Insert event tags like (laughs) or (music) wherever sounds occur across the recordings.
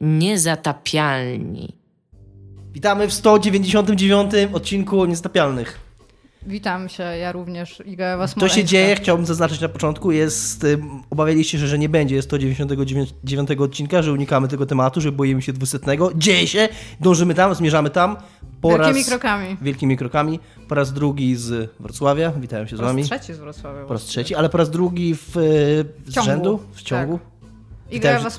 Niezatapialni. Witamy w 199 odcinku Niestapialnych. Witam się, ja również, Iga Was To się dzieje, chciałbym zaznaczyć na początku, jest, ym, obawialiście się, że nie będzie 199 odcinka, że unikamy tego tematu, że boimy się 200. Dzieje się, dążymy tam, zmierzamy tam. Po wielkimi raz, krokami. Wielkimi krokami. Po raz drugi z Wrocławia, witają się z wami. Po raz trzeci z Wrocławia. Po raz trzeci, ale po raz drugi w, w ciągu. rzędu, w ciągu. Tak. Iga Ewa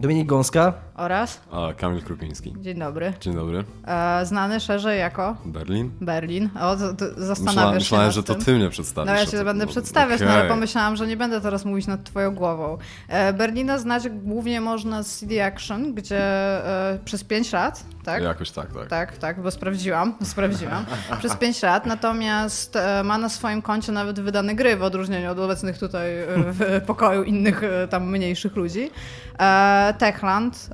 Dominique Gonska. Oraz? A, Kamil Krupiński. Dzień dobry. Dzień dobry. E, znany szerzej jako? Berlin. Berlin. O, to, to zastanawiasz myślałem, się Myślałem, że to ty mnie przedstawisz. No ja cię będę przedstawiać, okay. no ale pomyślałam, że nie będę teraz mówić nad twoją głową. E, Berlina znać głównie można z CD Action, gdzie e, przez 5 lat, tak? Jakoś tak, tak. Tak, tak, bo sprawdziłam, sprawdziłam. przez 5 lat, natomiast e, ma na swoim koncie nawet wydane gry, w odróżnieniu od obecnych tutaj e, w pokoju innych e, tam mniejszych ludzi. Techland,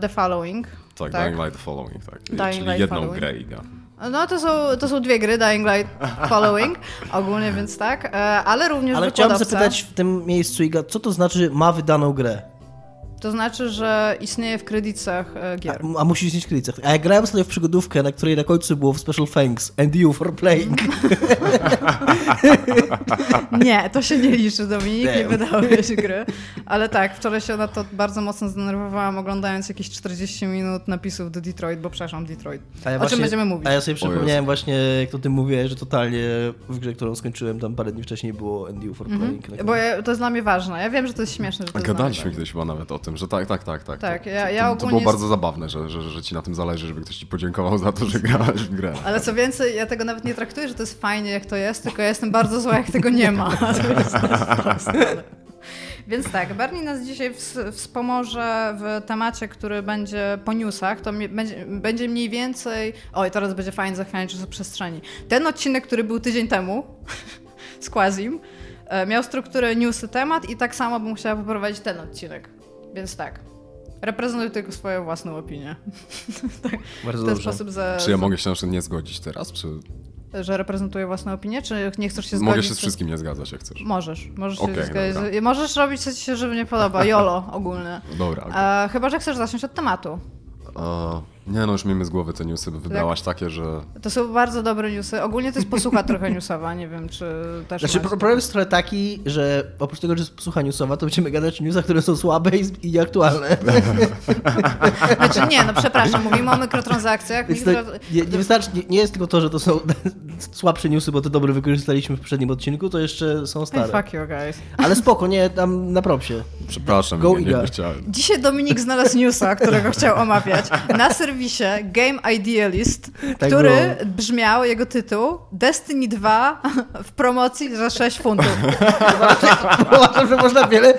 The Following. Tak, tak, Dying Light The Following, tak. Dying Czyli Light jedną following. grę Iga. No to są, to są dwie gry, Dying Light Following, (laughs) ogólnie więc tak, e, ale również Ale chciałbym zapytać w tym miejscu, Iga, co to znaczy ma wydaną grę? To znaczy, że istnieje w kredytach e, gier. A, a musi istnieć w kredytach. A ja grałem sobie w przygodówkę, na której na końcu było w Special Thanks and you for playing. (laughs) nie, to się nie liczy, Dominik, Damn. nie wydałeś gry. Ale tak, wczoraj się na to bardzo mocno zdenerwowałam, oglądając jakieś 40 minut napisów do Detroit, bo przepraszam, Detroit. Ja o właśnie, czym będziemy mówić? A ja sobie przypomniałem właśnie, jak to ty mówiłeś, że totalnie w grze, którą skończyłem tam parę dni wcześniej było and you for mm -hmm. playing. Bo ja, to jest dla mnie ważne. Ja wiem, że to jest śmieszne, że to Gadaliśmy kiedyś chyba nawet o tym tym, że tak, tak, tak. Tak, tak ja, ja to, to było bardzo zabawne, że, że, że ci na tym zależy, żeby ktoś ci podziękował za to, że grałaś w grę. Ale co więcej, ja tego nawet nie traktuję, że to jest fajnie, jak to jest, tylko ja jestem bardzo zła, jak tego nie ma. (laughs) Więc tak, Bernie nas dzisiaj wspomoże w temacie, który będzie po newsach. To będzie, będzie mniej więcej. Oj, teraz będzie fajnie zachwianie czasu przestrzeni. Ten odcinek, który był tydzień temu (laughs) z Quazim, e, miał strukturę newsy temat i tak samo bym chciała poprowadzić ten odcinek. Więc tak. Reprezentuj tylko swoją własną opinię. (laughs) tak, Bardzo w ten dobrze. sposób za... Czy ja mogę się na przykład nie zgodzić teraz, czy... Że reprezentuję własną opinię, czy nie chcesz się zgodzić? Mogę się z wszystkim nie zgadzać, jak chcesz. Możesz, możesz okay, się zgodzić. Dobra. Możesz robić, co ci się żeby nie podoba. Jolo ogólnie. Dobra. Okay. E, chyba, że chcesz zacząć od tematu. E, nie no, już miejmy z głowy te newsy, bo wybrałaś tak. takie, że... To są bardzo dobre newsy. Ogólnie to jest posłucha trochę newsowa, nie wiem, czy też Znaczy macie. problem jest trochę taki, że oprócz tego, że jest posłucha newsowa, to będziemy gadać o newsach, które są słabe i, nieaktualne. (laughs) Znaczy nie, no przepraszam, mówimy o mikrotransakcjach. Mikro... Nie, nie, wystarczy, nie, nie, jest tylko to, że to są (laughs) słabsze newsy, bo te dobre wykorzystaliśmy w poprzednim odcinku, to jeszcze są stare. Hey, fuck you guys. Ale spoko, nie, tam na propsie. Przepraszam, Go nie, nie chciałem. Dzisiaj Dominik znalazł newsa, którego chciał omawiać. Na serwisie Game Idealist, tak który było. brzmiał, jego tytuł, Destiny 2 w promocji za 6 funtów. Uważam, że można wiele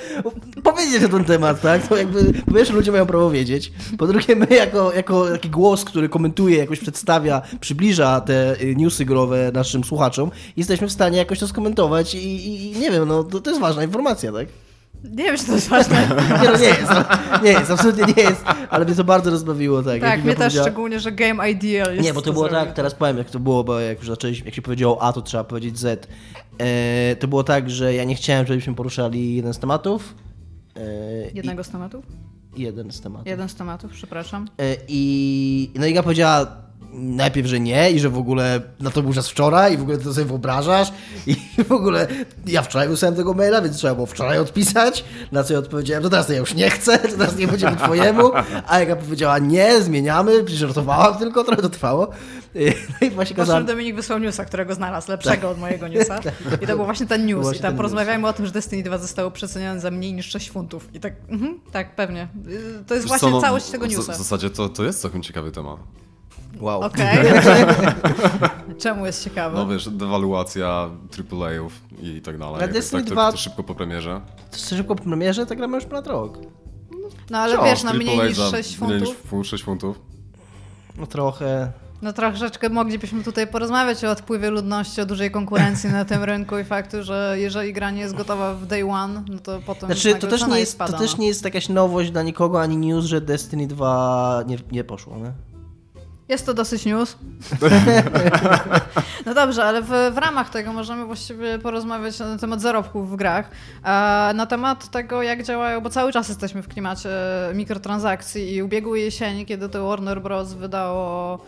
powiedzieć na ten temat, tak? To jakby, po pierwsze ludzie mają prawo wiedzieć, po drugie my jako, jako taki głos, który komentuje, jakoś przedstawia, przybliża te y, newsy growe naszym słuchaczom, jesteśmy w stanie jakoś to skomentować i, i nie wiem, no to, to jest ważna informacja, tak? Nie wiem, czy to jest ważne. (laughs) Nie, no nie jest. Nie jest, absolutnie nie jest, ale mnie to bardzo rozbawiło. Tak, tak mnie też szczególnie, że Game Ideal jest. Nie, bo to, to było zrobić. tak, teraz powiem jak to było, bo jak już zaczęliśmy, jak się powiedziało A, to trzeba powiedzieć Z. E, to było tak, że ja nie chciałem, żebyśmy poruszali jeden z tematów. E, Jednego i, z tematów? Jeden z tematów. Jeden z tematów, przepraszam. E, I no Iga powiedziała, najpierw, że nie i że w ogóle na to był czas wczoraj i w ogóle to sobie wyobrażasz i w ogóle ja wczoraj wysłałem tego maila, więc trzeba było wczoraj odpisać, na co ja odpowiedziałem, to teraz ja już nie chcę, to teraz nie będziemy twojemu, a jaka powiedziała nie, zmieniamy, żartowałam tylko, trochę to trwało. No i właśnie kazałem... Dominik wysłał newsa, którego znalazł, lepszego tak. od mojego newsa (laughs) i to był właśnie ten news właśnie i tam porozmawiajmy o tym, że Destiny 2 zostało przecenione za mniej niż 6 funtów i tak, mhm, tak, pewnie. To jest Wiesz właśnie co, no, całość tego newsa. W zasadzie to, to jest całkiem ciekawy temat. Wow. Okej. Okay. (laughs) Czemu jest ciekawe? No wiesz, dewaluacja AAA-ów i tak dalej. A Destiny tak, 2... to, to szybko po premierze. To szybko po premierze? Tak gramy już ponad rok. No ale wiesz, na mniej niż 6 funtów. Mniej niż 6 funtów. No trochę. No troszeczkę moglibyśmy tutaj porozmawiać o odpływie ludności, o dużej konkurencji na tym rynku i faktu, że jeżeli gra nie jest gotowa w day one, no to potem znaczy, to też nie jest, To też nie jest jakaś nowość dla nikogo, ani news, że Destiny 2 nie, nie poszło, nie? Jest to dosyć news. (laughs) no dobrze, ale w, w, ramach tego możemy właściwie porozmawiać na temat zarobków w grach, na temat tego, jak działają, bo cały czas jesteśmy w klimacie mikrotransakcji i ubiegłej jesieni, kiedy to Warner Bros. wydało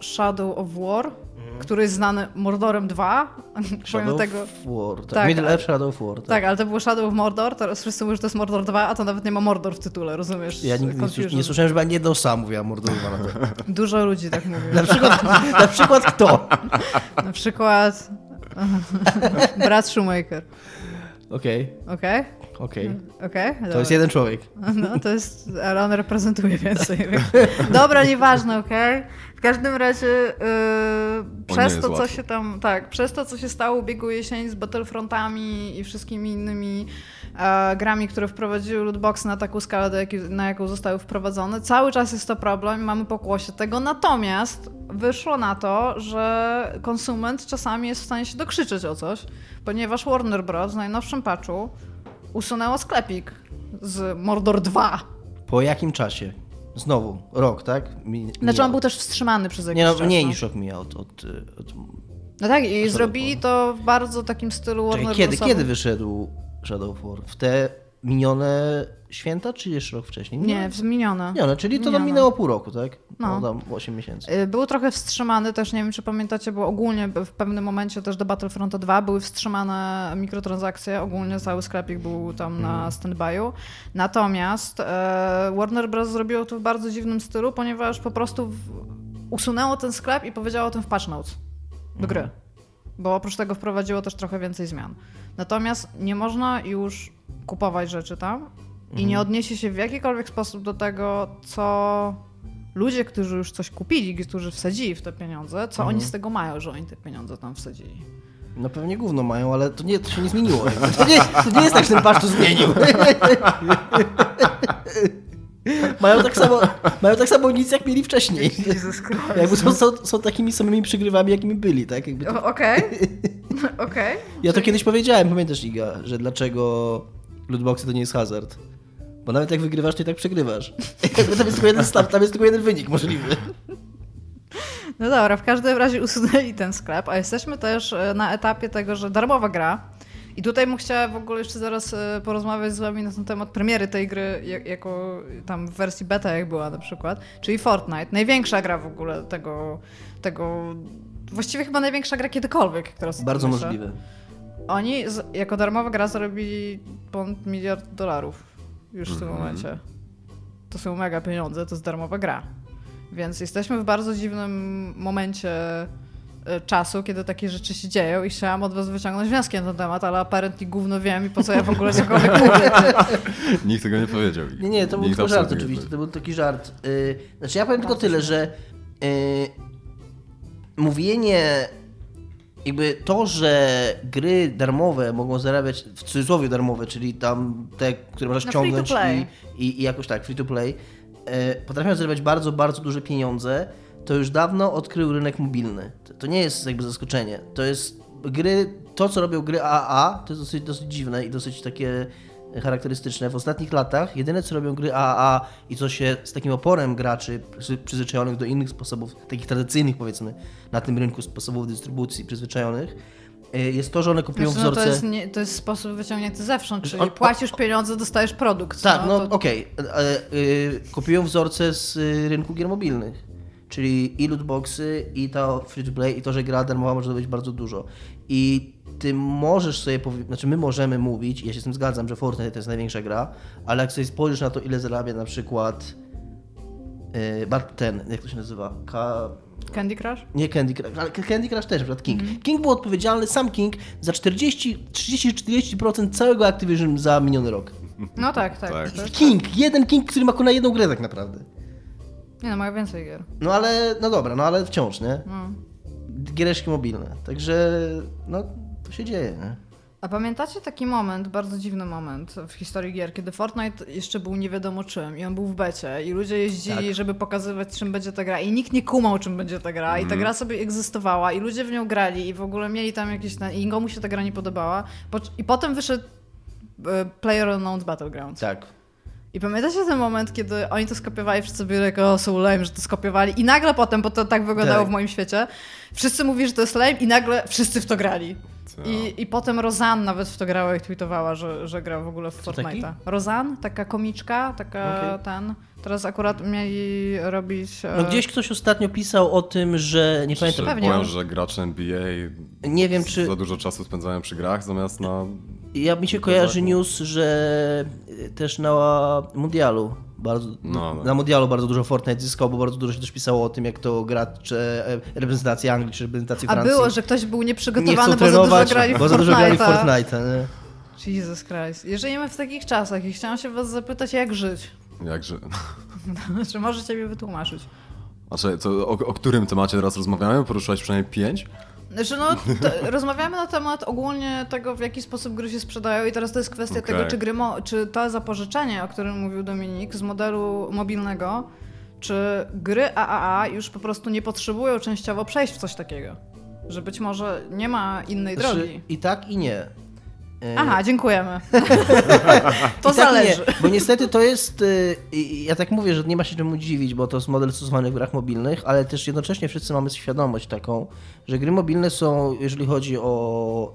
Shadow of War, który jest znany Mordorem 2. (laughs) Shadow tego... of War, tak. tak Middle Earth Shadow of War. Tak. tak. ale to było Shadow of Mordor, teraz wszyscy mówią, że to jest Mordor 2, a to nawet nie ma Mordor w tytule, rozumiesz? Ja nigdy nie, nie słyszałem, żeby ani jedną sam mówiła Mordor 2 na to. (laughs) Dużo ludzi tak mówi. Na przykład, na przykład kto? (laughs) na przykład brat Shoemaker. Okej. Okay. Okej? Okay. Okej. Okay, to jest jeden człowiek. No, to jest, ale on reprezentuje więcej. (laughs) Dobra, nieważne, okej? Okay? W każdym razie yy, przez to, co się tam, tak, przez to, co się stało ubiegłą jesień z Battlefrontami i wszystkimi innymi grami, które wprowadziły lootbox na taką skalę, na jaką zostały wprowadzone, cały czas jest to problem, mamy pokłosie tego, natomiast wyszło na to, że konsument czasami jest w stanie się dokrzyczeć o coś, ponieważ Warner Bros. w najnowszym patchu usunęło sklepik z Mordor 2. Po jakim czasie? Znowu, rok, tak? Mi, znaczy on był też wstrzymany przez jakiś nie, no, czas. Mniej no. niż rok od, od, od no tak, i zrobili to w bardzo takim stylu Warner kiedy, kiedy wyszedł Shadow of War? W te minione święta, czy jeszcze rok wcześniej? Nie, nie minione. Minione, czyli to tam minęło pół roku, tak? No. no tam 8 miesięcy. Y, był trochę wstrzymany też, nie wiem czy pamiętacie, bo ogólnie w pewnym momencie też do Battlefront 2 były wstrzymane mikrotransakcje, ogólnie cały sklepik był tam mm. na mhm. standby'u. Natomiast e, Warner Bros. zrobiło to w bardzo dziwnym stylu, ponieważ po prostu usunęło ten sklep i powiedziało o tym w patch notes do gry. Mm. Bo oprócz tego wprowadziło też trochę więcej zmian. Natomiast nie można już kupować rzeczy tam i nie mhm. odniesie się w jakikolwiek sposób do tego, co ludzie, którzy już coś kupili, którzy wsadzili w te pieniądze, co mhm. oni z tego mają, że oni te pieniądze tam wsadzili. No pewnie gówno mają, ale to, nie, to się nie zmieniło. To nie, to nie jest tak, że ten pasz to zmienił. (laughs) mają, tak samo, mają tak samo nic, jak mieli wcześniej. Jakby są, są, są takimi samymi przygrywami, jakimi byli, tak? Okej. (laughs) Okej. Okay. okay. Ja to Czyli... kiedyś powiedziałem, pamiętasz Iga, że dlaczego lootboxy to nie jest hazard. Bo nawet jak wygrywasz, to i tak przegrywasz. (laughs) tam jest tylko jeden staw, tam jest tylko jeden wynik możliwy. No dobra, w każdym razie usunęli ten sklep, a jesteśmy też e, na etapie tego, że darmowa gra. I tutaj bym chciała w ogóle jeszcze zaraz e, porozmawiać z wami na ten temat premiery tej gry, jako tam w wersji beta jak była na przykład, czyli Fortnite. Największa gra w ogóle tego, tego właściwie chyba największa gra kiedykolwiek, która Bardzo możliwe. Oni jako darmowa gra zarobili ponad miliard dolarów już w tym mm -hmm. momencie. To są mega pieniądze, to jest darmowa gra. Więc jesteśmy w bardzo dziwnym momencie czasu, kiedy takie rzeczy się dzieją i chciałam od was wyciągnąć wnioski na ten temat, ale apparently gówno wiem i po co ja w ogóle cokolwiek (laughs) mówię. Nikt tego nie powiedział. Nie, nie, to był tylko żart oczywiście, to był taki żart. Yy, znaczy ja powiem tylko tyle, że yy, mówienie jakby to, że gry darmowe mogą zarabiać, w cudzysłowie darmowe, czyli tam te, które możesz ściągnąć i, i, i, jakoś tak, free to play, e, potrafią zarabiać bardzo, bardzo duże pieniądze, to już dawno odkrył rynek mobilny. To, nie jest jakby zaskoczenie. To jest gry, to co robią gry AAA, to jest dosyć, dosyć dziwne i dosyć takie charakterystyczne. W ostatnich latach jedyne co robią gry AAA i co się z takim oporem graczy przyzwyczajonych do innych sposobów, takich tradycyjnych powiedzmy na tym rynku sposobów dystrybucji przyzwyczajonych, y, jest to, że one kupują znaczy, wzorce... No to, jest nie, to jest sposób wyciągnięty zewsząd, czyli on, płacisz pieniądze, dostajesz produkt. Tak, no, no to... okej. Okay. Yy, kupują wzorce z y, rynku gier mobilnych. Czyli i lootboxy, i to free to play, i to, że gra darmowa może być bardzo dużo. I ty możesz sobie powiedzieć, znaczy my możemy mówić, ja się z tym zgadzam, że Fortnite to jest największa gra, ale jak sobie spojrzysz na to, ile zarabia na przykład yy, ten, jak to się nazywa? Ka... Candy Crush? Nie Candy Crush, ale Candy Crush też, na przykład King. Mm -hmm. King był odpowiedzialny, sam King, za 30-40% całego Activision za miniony rok. No tak, tak. tak. King, jeden King, który ma na jedną grę tak naprawdę. Nie no, mają więcej gier. No ale, no dobra, no ale wciąż, nie? No. Giereczki mobilne. Także, no, to się dzieje, nie? A pamiętacie taki moment, bardzo dziwny moment w historii gier, kiedy Fortnite jeszcze był nie wiadomo czym i on był w becie i ludzie jeździli, tak. żeby pokazywać czym będzie ta gra i nikt nie kumał czym będzie ta gra mm. i ta mhm. gra sobie egzystowała i ludzie w nią grali i w ogóle mieli tam jakieś... i nikomu się ta gra nie podobała. I potem wyszedł e, Player Unknown's Battlegrounds. Tak. I pamiętacie ten moment, kiedy oni to skopiowali, wszyscy byli jak, o, są lame, że to skopiowali i nagle potem, bo to tak wyglądało tak. w moim świecie, wszyscy mówili, że to jest lame i nagle wszyscy w to grali. I, I potem Rozan nawet w to grała i tweetowała, że, że gra w ogóle w Fortnite'a. Rozan, taka komiczka, taka okay. ten... Teraz akurat mieli robić... No e, gdzieś ktoś ostatnio pisał o tym, że... Nie pamiętam. Pewnie. Powiem, że gracze NBA nie wiem, czy... za dużo czasu spędzają przy grach zamiast na... Ja mi się kojarzy news, że też na Mundialu bardzo, no, no. na Mundialu bardzo dużo Fortnite zyskał, bo bardzo dużo się też pisało o tym, jak to gracze, e, reprezentacja Anglii czy reprezentacji Francji. A było, że ktoś był nieprzygotowany, nie bo za dużo grali w bo za dużo grali w Fortnite. Nie? Jesus Christ. Jeżeli my w takich czasach i chciałam się was zapytać, jak żyć? Jak żyć? (laughs) Czy możecie mi wytłumaczyć? Znaczy, to o, o którym temacie teraz rozmawiamy? Poruszyłeś przynajmniej pięć? Znaczy no, (laughs) rozmawiamy na temat ogólnie tego, w jaki sposób gry się sprzedają i teraz to jest kwestia okay. tego, czy, gry czy to zapożyczenie, o którym mówił Dominik, z modelu mobilnego, czy gry AAA już po prostu nie potrzebują częściowo przejść w coś takiego. Że być może nie ma innej znaczy, drogi. I tak, i nie. E, Aha, dziękujemy. (laughs) to tak zależy. Nie, bo niestety to jest, y, ja tak mówię, że nie ma się czemu dziwić, bo to jest model stosowany w grach mobilnych, ale też jednocześnie wszyscy mamy świadomość taką, że gry mobilne są, jeżeli chodzi o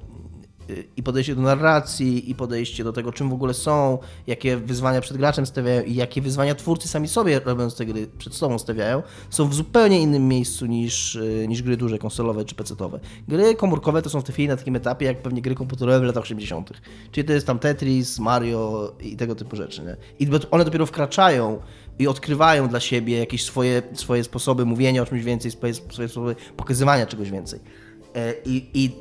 i podejście do narracji, i podejście do tego, czym w ogóle są, jakie wyzwania przed graczem stawiają i jakie wyzwania twórcy sami sobie robiąc te gry przed sobą stawiają, są w zupełnie innym miejscu niż, y, niż gry duże, konsolowe czy pecetowe. Gry komórkowe to są w tej chwili na takim etapie, jak pewnie gry komputerowe w latach 80. Czyli to jest tam Tetris, Mario i tego typu rzeczy. Nie? I one dopiero wkraczają i odkrywają dla siebie jakieś swoje, swoje sposoby mówienia o czymś więcej, swoje, swoje sposoby pokazywania czegoś więcej. E, I, i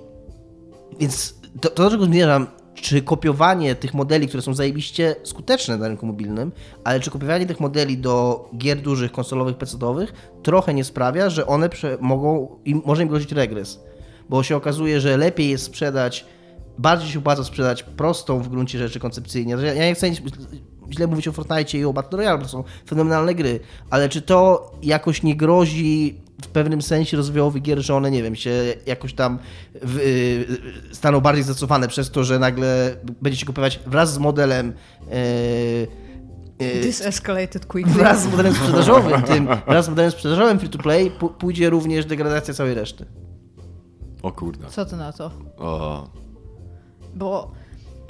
więc to, to do czego zmierzam, czy kopiowanie tych modeli, które są zajebiście skuteczne na rynku mobilnym, ale czy kopiowanie tych modeli do gier dużych, konsolowych, pecetowych trochę nie sprawia, że one mogą, im, może im grozić regres. Bo się okazuje, że lepiej jest sprzedać, bardziej się opłaca sprzedać prostą w gruncie rzeczy koncepcyjnie. Ja nie chcę źle mówić o Fortnite i o Battle Royale, bo to są fenomenalne gry, ale czy to jakoś nie grozi w pewnym sensie rozwojowy gier, że one, nie wiem, się jakoś tam w, y, staną bardziej zacofane przez to, że nagle będziecie kupować wraz z modelem yy, This escalated quickly. Wraz z modelem (laughs) sprzedażowym, tym, wraz z modelem sprzedażowym free to play pójdzie również degradacja całej reszty. O kurde. Co ty na to? O. Bo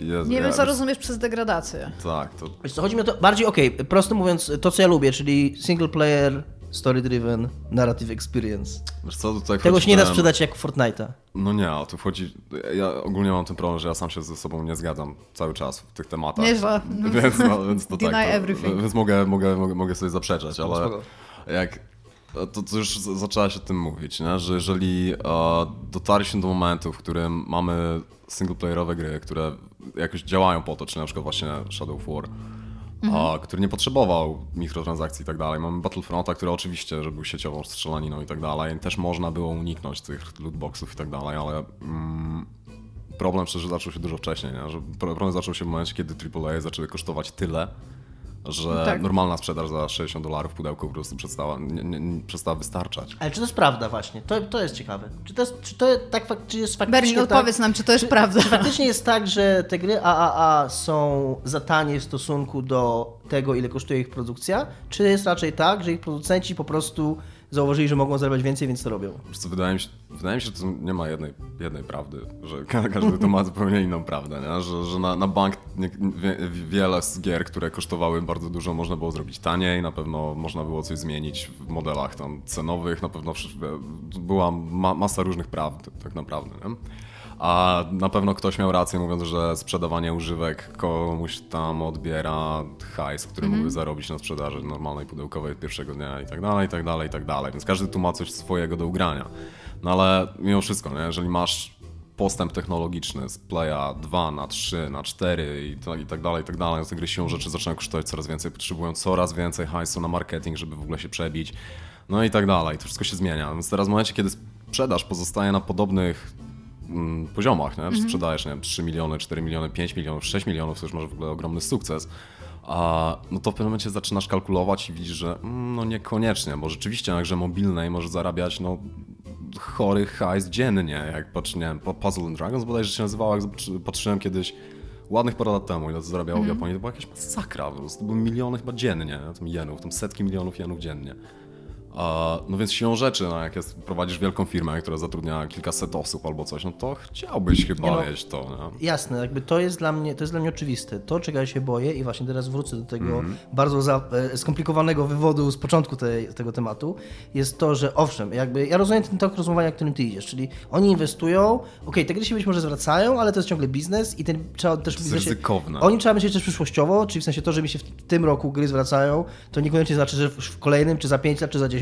Jezu, nie wiem, co rozumiesz przez degradację. Tak, to... Wiesz co, chodzi mi o to bardziej, okej, okay, prosto mówiąc, to co ja lubię, czyli single player, story-driven, narrative experience. Wiesz co, tutaj Tego się nie da sprzedać jak Fortnite'a. No nie, o tu wchodzi... Ja ogólnie mam ten problem, że ja sam się ze sobą nie zgadzam cały czas w tych tematach. Nieźle. (laughs) Więc, no, więc to (laughs) Deny tak, to, everything. Więc mogę, mogę, mogę, mogę sobie zaprzeczać, ale jak to, to już zaczęłaś o tym mówić, nie? że jeżeli się do momentu, w którym mamy singleplayerowe gry, które jakoś działają po to, czy na przykład właśnie Shadow of War, mhm. a, który nie potrzebował mikrotransakcji i tak dalej. Mamy Battlefronta, który oczywiście, że był sieciową strzelaniną i tak dalej, też można było uniknąć tych lootboxów i tak dalej, ale mm, problem przecież zaczął się dużo wcześniej, nie? że problem zaczął się w momencie, kiedy AAA zaczęły kosztować tyle, że tak. normalna sprzedaż za 60 dolarów pudełko po prostu przestała, nie, nie, nie, przestała wystarczać. Ale czy to jest prawda właśnie? To, to jest ciekawe. Czy to jest, czy to tak, czy jest faktycznie Berlin, tak, odpowiedz nam, czy to jest czy, prawda. Czy faktycznie jest tak, że te gry AAA są za tanie w stosunku do tego, ile kosztuje ich produkcja? Czy jest raczej tak, że ich producenci po prostu zauważyli, że mogą zarabiać więcej, więc to robią. Co, wydaje, mi się, wydaje mi się, że to nie ma jednej, jednej prawdy, że (laughs) każdy to ma zupełnie inną prawdę, nie? że, że na, na bank nie, wiele z gier, które kosztowały bardzo dużo, można było zrobić taniej, na pewno można było coś zmienić w modelach tam cenowych, na pewno była ma, masa różnych prawd tak naprawdę. Nie? A na pewno ktoś miał rację mówiąc, że sprzedawanie używek komuś tam odbiera hajs, który mm -hmm. mógłby zarobić na sprzedaży normalnej pudełkowej pierwszego dnia i tak dalej, i tak dalej, i tak dalej. Więc każdy tu ma coś swojego do ugrania. No ale mimo wszystko, nie? jeżeli masz postęp technologiczny z Playa 2 na 3, na 4 i, to, i tak dalej, i tak dalej, te gry siłą rzeczy zaczynają kosztować coraz więcej, potrzebują coraz więcej hajsu na marketing, żeby w ogóle się przebić, no i tak dalej. To wszystko się zmienia. Więc teraz w momencie, kiedy sprzedaż pozostaje na podobnych poziomach, nie? Mhm. sprzedajesz nie wiem, 3 miliony, 4 miliony, 5 milionów, 6 milionów, to już masz w ogóle ogromny sukces. A, no to w pewnym momencie zaczynasz kalkulować i widzisz, że mm, no niekoniecznie, bo rzeczywiście na grze mobilnej możesz zarabiać no, chory hajs dziennie, jak nie wiem, Puzzle and Dragons bodajże się nazywało, jak patrzyłem kiedyś ładnych parę lat temu, ile to zarabiało Mhm. w Japonii, to była jakaś masakra, po prostu to były miliony chyba dziennie, tam jenów, tam setki milionów jenów dziennie. No więc siłą rzeczy, no jak jest, prowadzisz wielką firmę, która zatrudnia kilkaset osób albo coś, no to chciałbyś chyba Nie no. jeść to, nie? Jasne, jakby to jest dla mnie, to jest dla mnie oczywiste. To, czego ja się boję i właśnie teraz wrócę do tego Mhm. bardzo za, e, skomplikowanego wywodu z początku tej, tego tematu, jest to, że owszem, jakby ja rozumiem ten tok rozumowania, którym ty idziesz, czyli oni inwestują, okej, te gry się być może zwracają, ale to jest ciągle biznes i ten trzeba też... jest w sensie- ryzykowne. Oni trzeba myśleć też przyszłościowo, czyli w sensie to, że mi się w tym roku gry zwracają, to niekoniecznie znaczy, że w w kolejnym, czy za 5 lat, czy za 10,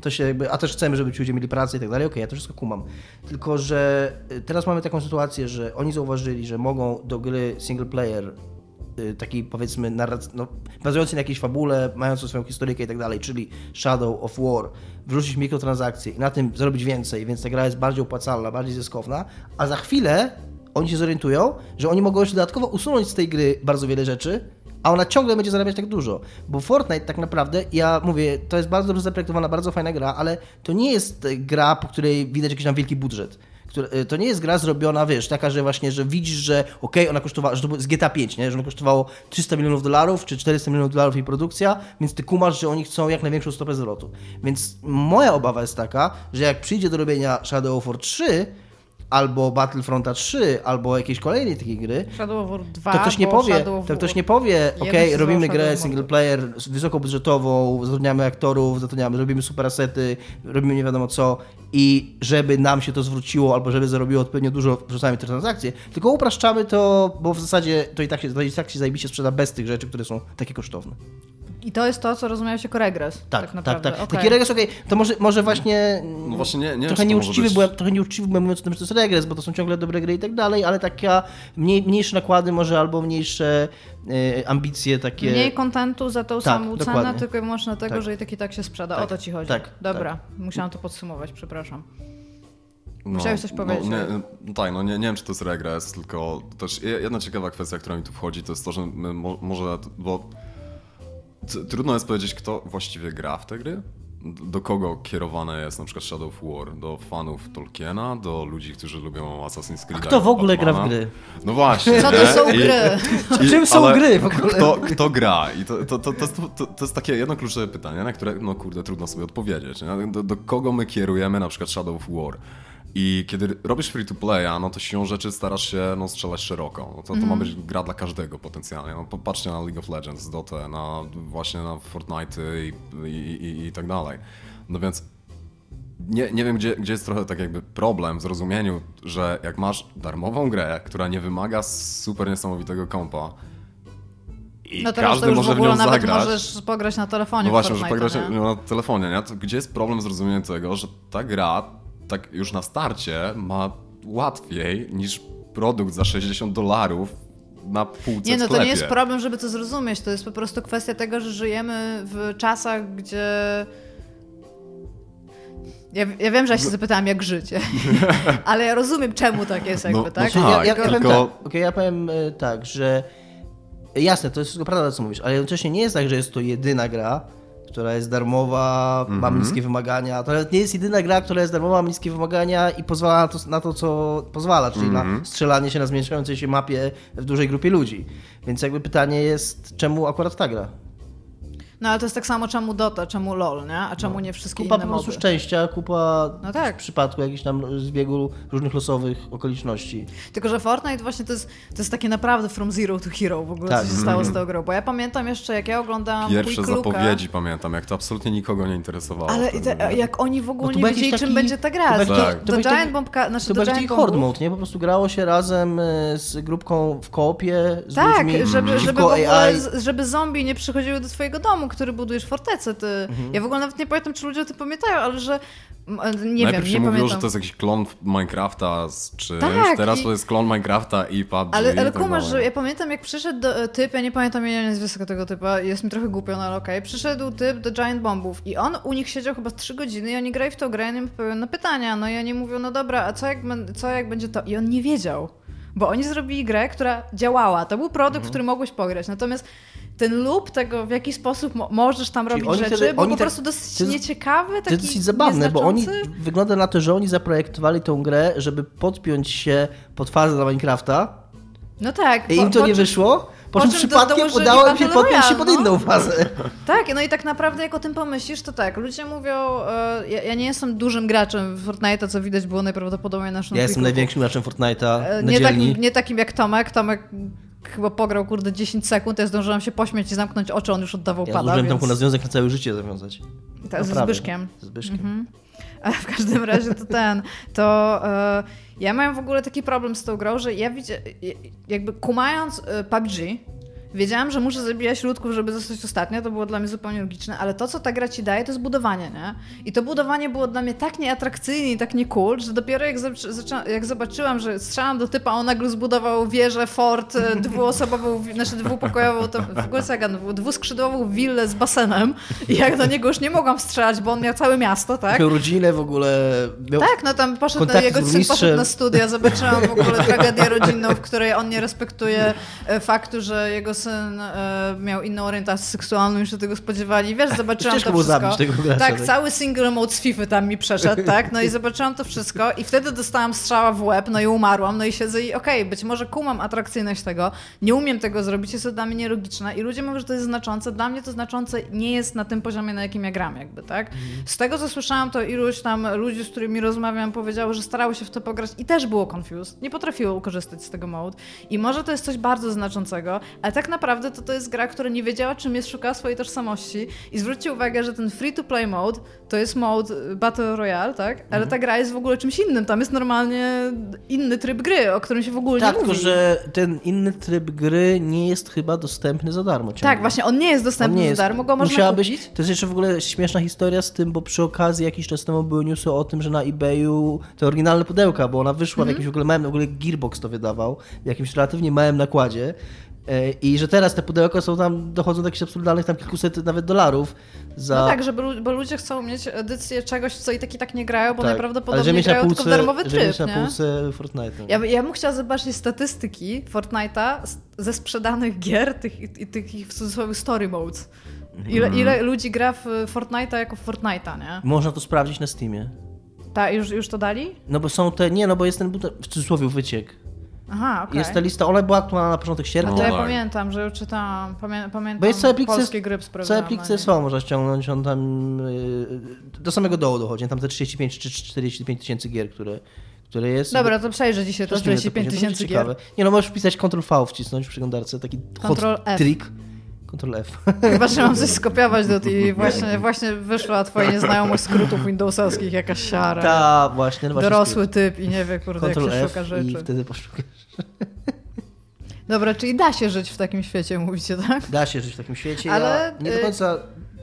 to się jakby, a też chcemy, żeby ci ludzie mieli pracę i tak dalej, okej, ja to wszystko kumam. Tylko, że y, teraz mamy taką sytuację, że oni zauważyli, że mogą do gry single player y, takiej powiedzmy narrac- no, bazującej na jakiejś fabule, mającą swoją historykę i tak dalej, czyli Shadow of War, wrzucić mikrotransakcje i na tym zrobić więcej, więc ta gra jest bardziej opłacalna, bardziej zyskowna, a za chwilę oni się zorientują, że oni mogą jeszcze dodatkowo usunąć z tej gry bardzo wiele rzeczy, a ona ciągle będzie zarabiać tak dużo. Bo Fortnite tak naprawdę, ja mówię, to jest bardzo dobrze zaprojektowana, bardzo fajna gra, ale to nie jest e, gra, po której widać jakiś tam wielki budżet. E, To nie jest gra zrobiona, wiesz, taka, że właśnie, że widzisz, że okej, ona kosztowała, że to z GTA 5, nie? że ona kosztowało 300 milionów dolarów, czy 400 milionów dolarów jej produkcja, więc ty kumasz, że oni chcą jak największą stopę zwrotu. Więc moja obawa jest taka, że jak przyjdzie do robienia Shadow of War 3, albo Battlefronta 3, albo jakiejś kolejnej takiej gry, Shadow of War 2, to ktoś nie powie, of to ktoś nie powie, się robimy grę single player wysokobudżetową, zatrudniamy aktorów, zatrudniamy, robimy super asety, robimy nie wiadomo co i żeby nam się to zwróciło albo żeby zarobiło odpowiednio dużo, wrzucamy te transakcje, tylko upraszczamy to, bo w zasadzie to i tak się, to i tak się zajebiście sprzeda bez tych rzeczy, które są takie kosztowne. I to jest to, co rozumiałeś jako regres. Tak, Tak, tak, naprawdę. tak. Okej. Taki regres, okej, to może, może właśnie... No właśnie nie, nie wiem, trochę czy to może nieuczciwy, być- byłem, trochę nieuczciwy byłem mówiąc o tym, że to jest regres, bo to są ciągle dobre gry i tak dalej, ale taka mniej, mniejsze nakłady może albo mniejsze e, ambicje takie... Mniej kontentu za tą Tak, samą cenę, dokładnie. tylko i wyłącznie dlatego, Tak. że i tak i tak się sprzeda. Tak, O to ci chodzi. tak, Dobra, musiałam to podsumować, przepraszam. No, Chciałeś coś powiedzieć, No, nie, no tak, no nie, nie wiem, czy to jest regres, tylko też je- jedna ciekawa kwestia, która mi tu wchodzi, to jest to, że my mo, może, bo trudno jest powiedzieć, kto właściwie gra w te gry. Do kogo kierowane jest na przykład Shadow of War? Do fanów Tolkiena? Do ludzi, którzy lubią Assassin's Creed? kto w ogóle gra w gry? No właśnie. Co to są I- gry? i- Czym są gry w ogóle? Kto, kto gra? I to, to, to, to, jest- to, to jest takie jedno kluczowe pytanie, na które, no kurde, trudno sobie odpowiedzieć. Do, do kogo my kierujemy na przykład Shadow of War? I kiedy robisz free to playa, no to siłą rzeczy starasz się no, strzelać szeroko. No to, to ma być gra dla każdego potencjalnie. No, popatrzcie na League of Legends, Dota, na właśnie na Fortnite i, i, i, i tak dalej. No więc nie, nie wiem, gdzie, gdzie jest trochę tak jakby problem w zrozumieniu, że jak masz darmową grę, która nie wymaga super niesamowitego kompa i No teraz każdy to już w może w, ogóle nią nawet zagrać. możesz pograć na telefonie No w właśnie, że Fortnite'a, pograć nie? na telefonie, nie? To gdzie jest problem z rozumieniem tego, że ta gra tak już na starcie ma łatwiej niż produkt za 60 dolarów na półce Nie, no to nie jest problem, żeby to zrozumieć. To jest po prostu kwestia tego, że żyjemy w czasach, gdzie. Ja, ja wiem, że ja się zapytałam, jak życie, (laughs) ale ja rozumiem, czemu tak jest, jakby, No- no tak? tak. ja, ja, powiem tylko- tak, okej, ja powiem e, tak, że jasne, to jest wszystko prawda, co mówisz, ale jednocześnie nie jest tak, że jest to jedyna gra, która jest darmowa, ma Mhm. niskie wymagania. To nie jest jedyna gra, która jest darmowa, ma niskie wymagania i pozwala na to, na to co pozwala, czyli Mhm. na strzelanie się na zmniejszającej się mapie w dużej grupie ludzi. Więc jakby pytanie jest, czemu akurat ta gra? No ale to jest tak samo, czemu Dota, czemu LOL, nie? A czemu nie wszystkie Kupa inne po prostu szczęścia, kupa No tak. w przypadku jakichś tam zbiegu różnych losowych okoliczności. Tylko, że Fortnite właśnie to jest, to jest takie naprawdę from zero to hero w ogóle, Tak. co się stało z tą grą. Bo ja pamiętam jeszcze, jak ja oglądałam Pierwsze Quick zapowiedzi pamiętam, jak to absolutnie nikogo nie interesowało. Ale te, jak oni w ogóle No to nie wiedzieli, czym taki- będzie ta gra. to jakiś- to był taki- Giant Bomb, znaczy To Giant horde mode, nie? Po prostu grało się razem e, z grupką w koopie, z Tak, ludźmi, żeby, żeby, przeciwko ogóle, AI. żeby zombie nie przychodziły do twojego domu, który budujesz fortecę. Ty. Mhm. Ja w ogóle nawet nie pamiętam, czy ludzie o tym pamiętają, ale że... e, Nie Najpierw wiem, się nie mówiło, pamiętam. że to jest jakiś klon Minecrafta z czymś, Tak, teraz i- to jest klon Minecrafta i PUBG Ale, ale tak kumasz, że ja pamiętam, jak przyszedł do, e, typ, ja nie pamiętam imienia nazwiska tego typa, jest mi trochę głupio, no ale okej, przyszedł typ do Giant Bombów i on u nich siedział chyba 3 godziny i oni grali w tą grę i oni odpowiadają na pytania, no i oni mówią, no dobra, a co jak, co jak będzie to? I on nie wiedział, bo oni zrobili grę, która działała, to był produkt, Mhm. w który mogłeś pograć, natomiast ten loop tego, w jaki sposób mo- możesz tam Czyli robić rzeczy, wtedy- był po tak- prostu dosyć to jest- nieciekawy, taki To jest dosyć zabawne, bo oni wygląda na to, że oni zaprojektowali tą grę, żeby podpiąć się pod fazę dla Minecrafta No tak. I im to nie wyszło, po czym przypadkiem udało im się podpiąć się pod no. inną fazę. Tak, no i tak naprawdę jak o tym pomyślisz, to tak, ludzie mówią, e, ja, ja nie jestem dużym graczem w Fortnite, co widać było najprawdopodobniej na naszym Ja jestem największym graczem Fortnite'a E, nie, takim, nie takim jak Tomek. Tomek chyba pograł, kurde, 10 sekund, ja zdążyłam się pośmiać i zamknąć oczy, on już oddawał Ja pada, zdążyłem więc... Tomku na związek na całe życie zawiązać. Tak, z Naprawdę. Zbyszkiem. Z Zbyszkiem. Ale (laughs) w każdym razie to ten, to e, ja miałem w ogóle taki problem z tą grą, że ja widzę, jakby kumając e, PUBG, wiedziałam, że muszę zabijać ludków, żeby zostać ostatnia, to było dla mnie zupełnie logiczne, ale to, co ta gra ci daje, to jest budowanie, nie? I to budowanie było dla mnie tak nieatrakcyjne i tak nie cool, że dopiero jak, jak zobaczyłam, że strzelam do typa, on nagle zbudował wieżę, fort, e, dwuosobową, znaczy dwupokojową, to w ogóle gadam, dwuskrzydłową willę z basenem i jak do niego już nie mogłam strzelać, bo on miał całe miasto, tak? Miał rodzinę w ogóle. Miał... Tak, no tam poszedł, na, jego syn poszedł na studia, zobaczyłam w ogóle (laughs) tragedię rodzinną, w której on nie respektuje e, faktu, że jego e, miał inną orientację seksualną niż się tego spodziewali. Wiesz, zobaczyłam Ciężko to wszystko. tego gracza, tak, tak. cały single mode z FIFA tam mi przeszedł, tak? No i (laughs) zobaczyłam to wszystko i wtedy dostałam strzała w łeb, no i umarłam, no i siedzę i okej, być może kumam atrakcyjność tego, nie umiem tego zrobić, jest to dla mnie nielogiczne i ludzie mówią, że to jest znaczące. Dla mnie to znaczące nie jest na tym poziomie, na jakim ja gram, jakby, tak? Z tego, co słyszałam, to iluś tam ludzi, z którymi rozmawiam, powiedziało, że starały się w to pograć i też było confused. Nie potrafiło korzystać z tego mode. I może to jest coś bardzo znaczącego, ale tak naprawdę to to jest gra, która nie wiedziała, czym jest, szukała swojej tożsamości. I zwróćcie uwagę, że ten free-to-play mode to jest mode Battle Royale, tak? Ale ta gra jest w ogóle czymś innym. Tam jest normalnie inny tryb gry, o którym się w ogóle Tak, nie mówi. że ten inny tryb gry nie jest chyba dostępny za darmo. ciągle. Tak, właśnie, on nie jest dostępny nie za jest. darmo, go można Musiałabyś, kupić. To jest jeszcze w ogóle śmieszna historia z tym, bo przy okazji jakiś czas temu były newsy o tym, że na eBayu te oryginalne pudełka, bo ona wyszła w Mhm. jakimś w ogóle małym, w ogóle Gearbox to wydawał, w jakimś relatywnie małym nakładzie. E, I że teraz te pudełka są tam, dochodzą do jakichś absurdalnych tam kilkuset nawet dolarów za... No tak, żeby, lu- bo ludzie chcą mieć edycję czegoś, co i tak i tak nie grają, bo Tak, ale najprawdopodobniej żeby mieć na grają półce, tylko w darmowy tryb, mieć na nie? półce Fortnite. Ja, ja bym chciała zobaczyć statystyki Fortnite'a ze sprzedanych gier, tych, i- tych w cudzysłowie story modes. Ile, Mhm. ile ludzi gra w Fortnite'a jako w Fortnite'a, nie? Można to sprawdzić na Steamie. Ta, już, już to dali? No bo są te, nie no bo jest ten, w cudzysłowie wyciek. Aha, okej. Jest ta lista, ona była aktualna na początek sierpnia. A to ja No tak. pamiętam, że już czytałam, pamię, pamiętam Bo jest cały plik, polskie gry Całe plikce są, można ściągnąć, on tam yy, do samego dołu dochodzi, tam te 35 czy 45 tysięcy gier, które, które jest. Dobra, to przejrzę dzisiaj to Prześlijmy 45 później, to będzie tysięcy gier. ciekawe. Nie no, możesz wpisać Ctrl-V wcisnąć w przeglądarce, taki Ctrl hot F. trick. Ctrl-F. Chyba, że mam coś (laughs) skopiować do tej i właśnie, właśnie wyszła twoja nieznajomość skrótów windowsowskich, jakaś siara. Ta, właśnie, no właśnie. Dorosły typ i nie wie, kurde, jak się Ctrl-F szuka i rzeczy. wtedy poszukasz. Dobra, czyli da się żyć w takim świecie, mówicie, tak? Da się żyć w takim świecie, Ale, ja nie do y, końca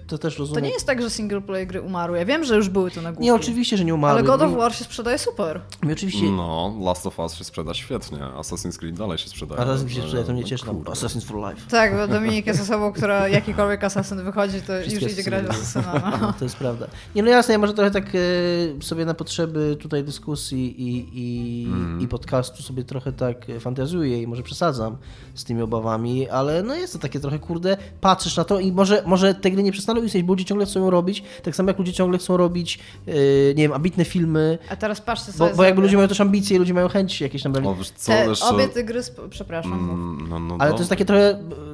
to też To rozumiem. nie jest tak, że single play gry umarły. Ja wiem, że już były tu na Nie, oczywiście, że nie umarły. Ale God of War się sprzedaje super. Mi oczywiście... No, Last of Us się sprzeda świetnie, Assassin's Creed dalej się sprzedaje. A teraz mi się sprzedaje, to mnie no cieszy. kurde. Assassin's for Life. Tak, bo Dominik jest (laughs) osobą, która jakikolwiek asasyn wychodzi, to Wszystkie już idzie grać w asesyny. asasyna. (laughs) No. To jest prawda. Nie, no jasne, ja może trochę tak e, sobie na potrzeby tutaj dyskusji i, i, Mhm. i podcastu sobie trochę tak e, fantazjuję i może przesadzam z tymi obawami, ale no jest to takie trochę, kurde, patrzysz na to i może, może te gry nie przestaną istnieć, bo ludzie ciągle chcą ją robić, tak samo jak ludzie ciągle chcą robić, e, nie wiem, ambitne filmy, A teraz patrzcie, co bo, bo jakby ludzie mają też ambicje, ludzie mają chęci jakieś tam O, wiesz co, Te, jeszcze... obie te gry, sp- przepraszam. Mm, No, no, Ale no. to jest takie trochę,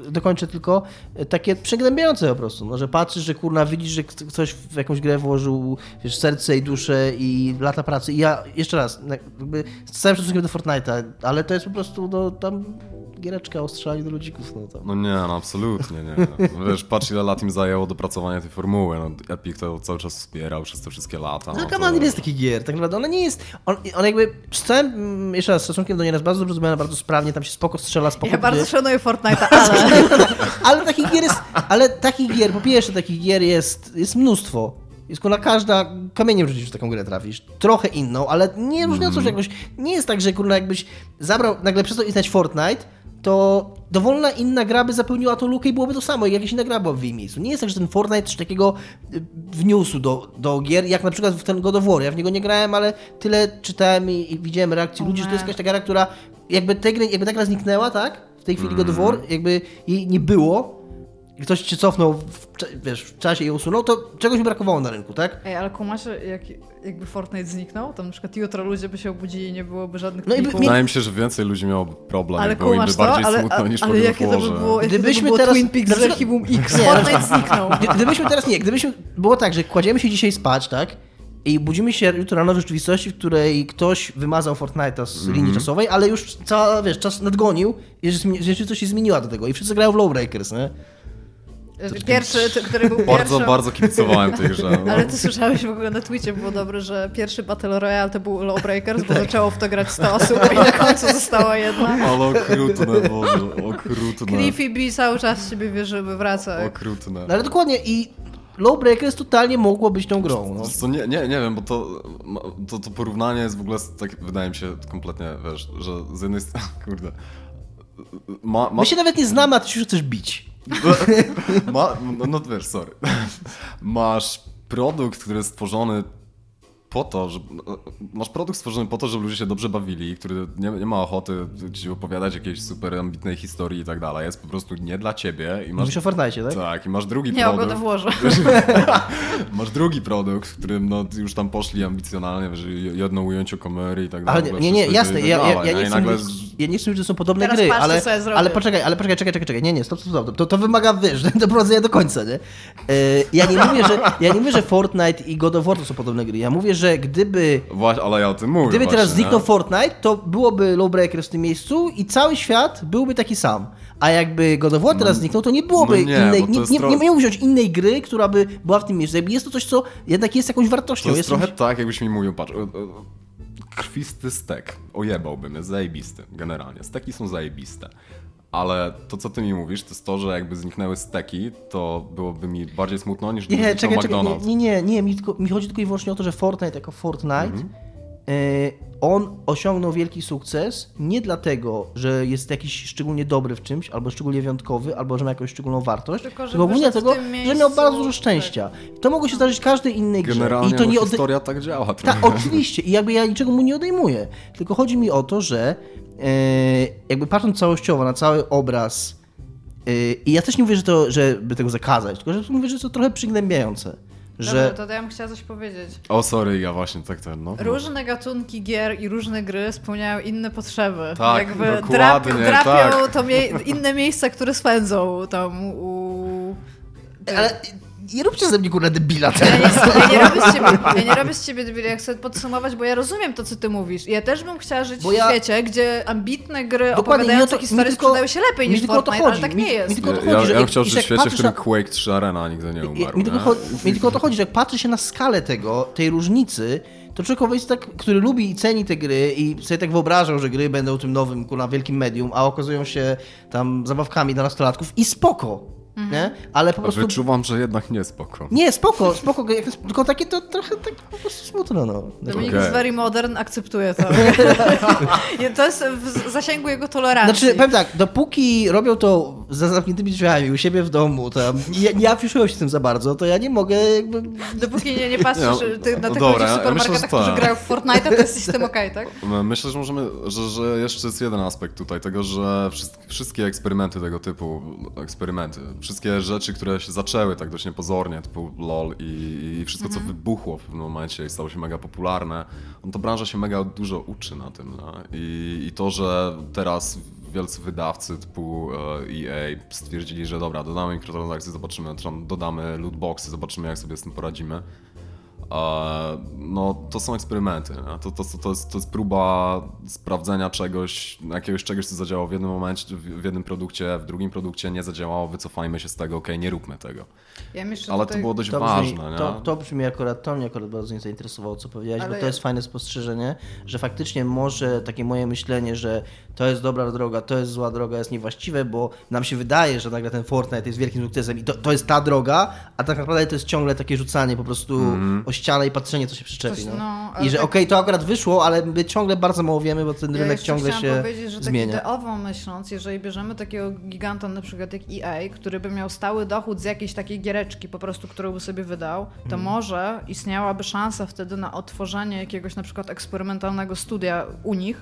e, dokończę tylko, e, takie przygnębiające po prostu, no, że patrzysz, że kurna widzisz, że ktoś w jakąś grę włożył wiesz, serce i duszę i lata pracy i ja, jeszcze raz, jakby z całym szacunkiem do Fortnite'a, ale to jest po prostu, no tam giereczka o strzelaniu do ludzików, no tam. No nie, no absolutnie nie. No Wiesz, patrz ile lat im zajęło dopracowanie tej formuły. No, Epic to cały czas wspierał przez te wszystkie lata. No, No, Command nie jest taki gier, tak naprawdę ona nie jest, on, on jakby, z całym, mm, jeszcze raz, z szacunkiem do niej jest bardzo dobrze zrobiona, bardzo sprawnie, tam się spoko strzela, spoko Ja bardzo szanuję Fortnite'a, (laughs) ale... Ale takich gier jest, ale takich gier, po pierwsze takich gier jest, jest mnóstwo. Jest kurwa każda, kamieniem rzucisz w taką grę trafisz. Trochę inną, ale nie różniącą się jakoś, nie jest tak, że kurwa jakbyś zabrał, nagle przestał istnieć Fortnite, to dowolna inna gra by zapełniła tą lukę i byłoby to samo, jak jakaś inna gra była w jej miejscu. Nie jest tak, że ten Fortnite coś takiego y, wniósł do, do gier, jak na przykład w ten God of War. Ja w niego nie grałem, ale tyle czytałem i, i widziałem reakcji ludzi, że to jest jakaś ta gra, która jakby, tej gry, jakby ta gra zniknęła, tak? W tej chwili God of War, jakby jej nie było, ktoś cię cofnął w, wiesz, w czasie i usunął, to czegoś mi brakowało na rynku, tak? Ej, ale kumacie, jak, jakby Fortnite zniknął, to na przykład jutro ludzie by się obudzili i nie byłoby żadnych No i mi- Wydaje mi się, że więcej ludzi miałoby problem, Ale ale było im by kumasz to? bardziej Ale, smutno a, niż ale jakie to by było, jakie Gdybyśmy to by było teraz- Twin Peaks przykład- Archiwum X, Nie, Fortnite zniknął. Gdy- Gdybyśmy teraz nie, gdybyśmy było tak, że kładziemy się dzisiaj spać, tak? I budzimy się jutro rano w rzeczywistości, w której ktoś wymazał Fortnite'a z linii czasowej, ale już cała, wiesz, czas nadgonił i rzeczywistość się zmieniła do tego. I wszyscy grają w Lowbreakers, nie? Pierwszy, który był Bardzo, pierwszym... bardzo kibicowałem tej grze. no. Ale ty słyszałeś w ogóle na Twitcie, było dobre, że pierwszy Battle Royale to był Lawbreakers, bo zaczęło w to grać 100 osób i na końcu została jedna. Ale okrutne, Boże, okrutne. Cliffy B cały czas w siebie wierzy, by wracać. Okrutne. No ale dokładnie i Lowbreakers totalnie mogło być tą grą, no. Co, nie, nie, nie wiem, bo to, to, to porównanie jest w ogóle, tak, wydaje mi się kompletnie, wiesz, że z jednej strony, (laughs) kurde, ma, ma, My się nawet nie znamy, a ty już chcesz bić. (laughs) ma, no, no wiesz, sorry, (laughs) masz produkt, który jest stworzony po to, że masz produkt stworzony po to, żeby ludzie się dobrze bawili, który nie, nie ma ochoty ci opowiadać jakiejś super ambitnej historii i tak dalej, jest po prostu nie dla ciebie i masz... Mówisz o Fortnite, tak? Tak, i masz drugi Nie, o produkt. go włożę. (laughs) Masz drugi produkt, w którym no, już tam poszli ambicjonalnie, że jedno ujęcie kamery i tak Ale dalej. nie, nie, wszystko jasne, i ja, tak ja, dalej, ja, nie nagle mówić, ja nie chcę mówić, że są podobne Teraz gry, patrz, ale, co ja zrobię. ale poczekaj, ale poczekaj, czekaj, czekaj, czekaj, nie, nie, stop, stop, stop, to, to wymaga, wiesz, (laughs) doprowadzenia do końca, nie? E, ja nie mówię, że, ja nie mówię, że Fortnite i God of War to są podobne gry, ja mówię, że gdyby, Właśnie, ale ja o tym mówię gdyby teraz właśnie, zniknął nie? Fortnite, to byłoby Lowbreakers w tym miejscu i cały świat byłby taki sam. A jakby God of War teraz zniknął, to nie byłoby no nie, innej, nie, nie, nie miał wziąć innej gry, która by była w tym miejscu. Jakby jest to coś, co jednak jest jakąś wartością. To jest jest trochę tak, jakbyś mi mówił, patrz, krwisty stek, ojebałbym, jest zajebisty, generalnie. Steki są zajebiste. Ale to, co ty mi mówisz, to jest to, że jakby zniknęły steki, to byłoby mi bardziej smutno niż gdyby Nie, czekaj, czekaj, McDonald's. nie, nie, nie, nie mi, tylko, mi chodzi tylko i wyłącznie o to, że Fortnite jako Fortnite, Mhm. y, on osiągnął wielki sukces nie dlatego, że jest jakiś szczególnie dobry w czymś, albo szczególnie wyjątkowy, albo że ma jakąś szczególną wartość, Tylko, że tylko ogólnie dlatego, że miał bardzo dużo tak. szczęścia. To mogło się zdarzyć każdej innej grze. Generalnie I to no, nie historia tak działa. Tak, trochę. oczywiście. I jakby ja niczego mu nie odejmuję. Tylko chodzi mi o to, że jakby patrząc całościowo na cały obraz e, i ja też nie mówię, że to, żeby tego zakazać, tylko że mówię, że to trochę przygnębiające. Że... Dobra, to ja bym chciała coś powiedzieć. O, sorry, ja właśnie tak ten, no. Różne gatunki gier i różne gry spełniają inne potrzeby. Tak, Jakby dokładnie, drap, drapią tak. to mie inne miejsca, które spędzą tam u... Ale nie róbcie ze mnie kurwa debila Ja teraz. nie, ja, nie robię z ciebie, ja nie robię z ciebie debila, ja chcę podsumować, bo ja rozumiem to, co ty mówisz. Ja też bym chciała żyć Bo w ja- świecie, gdzie ambitne gry Dokładnie, opowiadające mi to- historie mi tylko- sprzedają się lepiej mi niż tylko Fortnite, ale chodzi. tak Mi- nie jest. mi tylko o to Ja, chodzi, ja bym jak- chciał żyć w świecie, w którym na- Quake 3 Arena nigdy nie umarł. Mi tylko, nie? cho- mi tylko o to chodzi, że jak patrzy się na skalę tego, tej różnicy, to człowiekowi jest tak, który lubi i ceni te gry i sobie tak wyobrażał, że gry będą tym nowym, kurwa, wielkim medium, a okazują się tam zabawkami dla nastolatków i spoko, nie? Ale po prostu... wyczuwam, że jednak nie spoko. Nie, spoko, spoko, (laughs) tylko takie to trochę tak po prostu smutno, no. Dominik Okej. jest very modern, akceptuje to. (laughs) to jest w zasięgu jego tolerancji. Znaczy, powiem tak, dopóki robią to za zamkniętymi drzwiami u siebie w domu, tam nie, nie afiszują się tym za bardzo, to ja nie mogę jakby... Dopóki nie, nie patrzysz Nie, ty, na no tych dobra, ludzi w ja myślę, supermarketach, że którzy tak. grają w Fortnite, to jest system okej, tak? (laughs) Myślę, że możemy, że, że jeszcze jest jeden aspekt tutaj tego, że wszyst- wszystkie eksperymenty tego typu, eksperymenty, wszystkie rzeczy, które się zaczęły tak dość niepozornie, typu LOL i, i wszystko, co wybuchło w pewnym momencie i stało się mega popularne, no to branża się mega dużo uczy na tym. No? I, I to, że teraz wielcy wydawcy typu e, EA stwierdzili, że dobra, dodamy mikrotransakcje, zobaczymy, dodamy lootboxy, zobaczymy jak sobie z tym poradzimy. No, to są eksperymenty. To, to, to, jest, to jest próba sprawdzenia czegoś, jakiegoś czegoś, co zadziałało w jednym momencie, w jednym produkcie, w drugim produkcie nie zadziałało, wycofajmy się z tego, okej, nie róbmy tego. Ja myślę, Ale tutaj... to było dość To brzmi, ważne, nie? to, to brzmi akurat, to mnie akurat bardzo nie zainteresowało, co powiedziałeś, Ale bo to ja- jest fajne spostrzeżenie, że faktycznie może takie moje myślenie, że to jest dobra droga, to jest zła droga, jest niewłaściwe, bo nam się wydaje, że nagle ten Fortnite jest wielkim sukcesem i to, to jest ta droga, a tak naprawdę to jest ciągle takie rzucanie po prostu Mhm. Ścianę i patrzenie, co się przyczepi. Coś, no. no, I że tak- okej, to akurat wyszło, ale my ciągle bardzo mało wiemy, bo ten rynek ciągle się powiedzieć, że tak zmienia. ideowo myśląc, jeżeli bierzemy takiego giganta na przykład jak EA, który by miał stały dochód z jakiejś takiej giereczki po prostu, którą by sobie wydał, to Mhm. może istniałaby szansa wtedy na otworzenie jakiegoś na przykład eksperymentalnego studia u nich,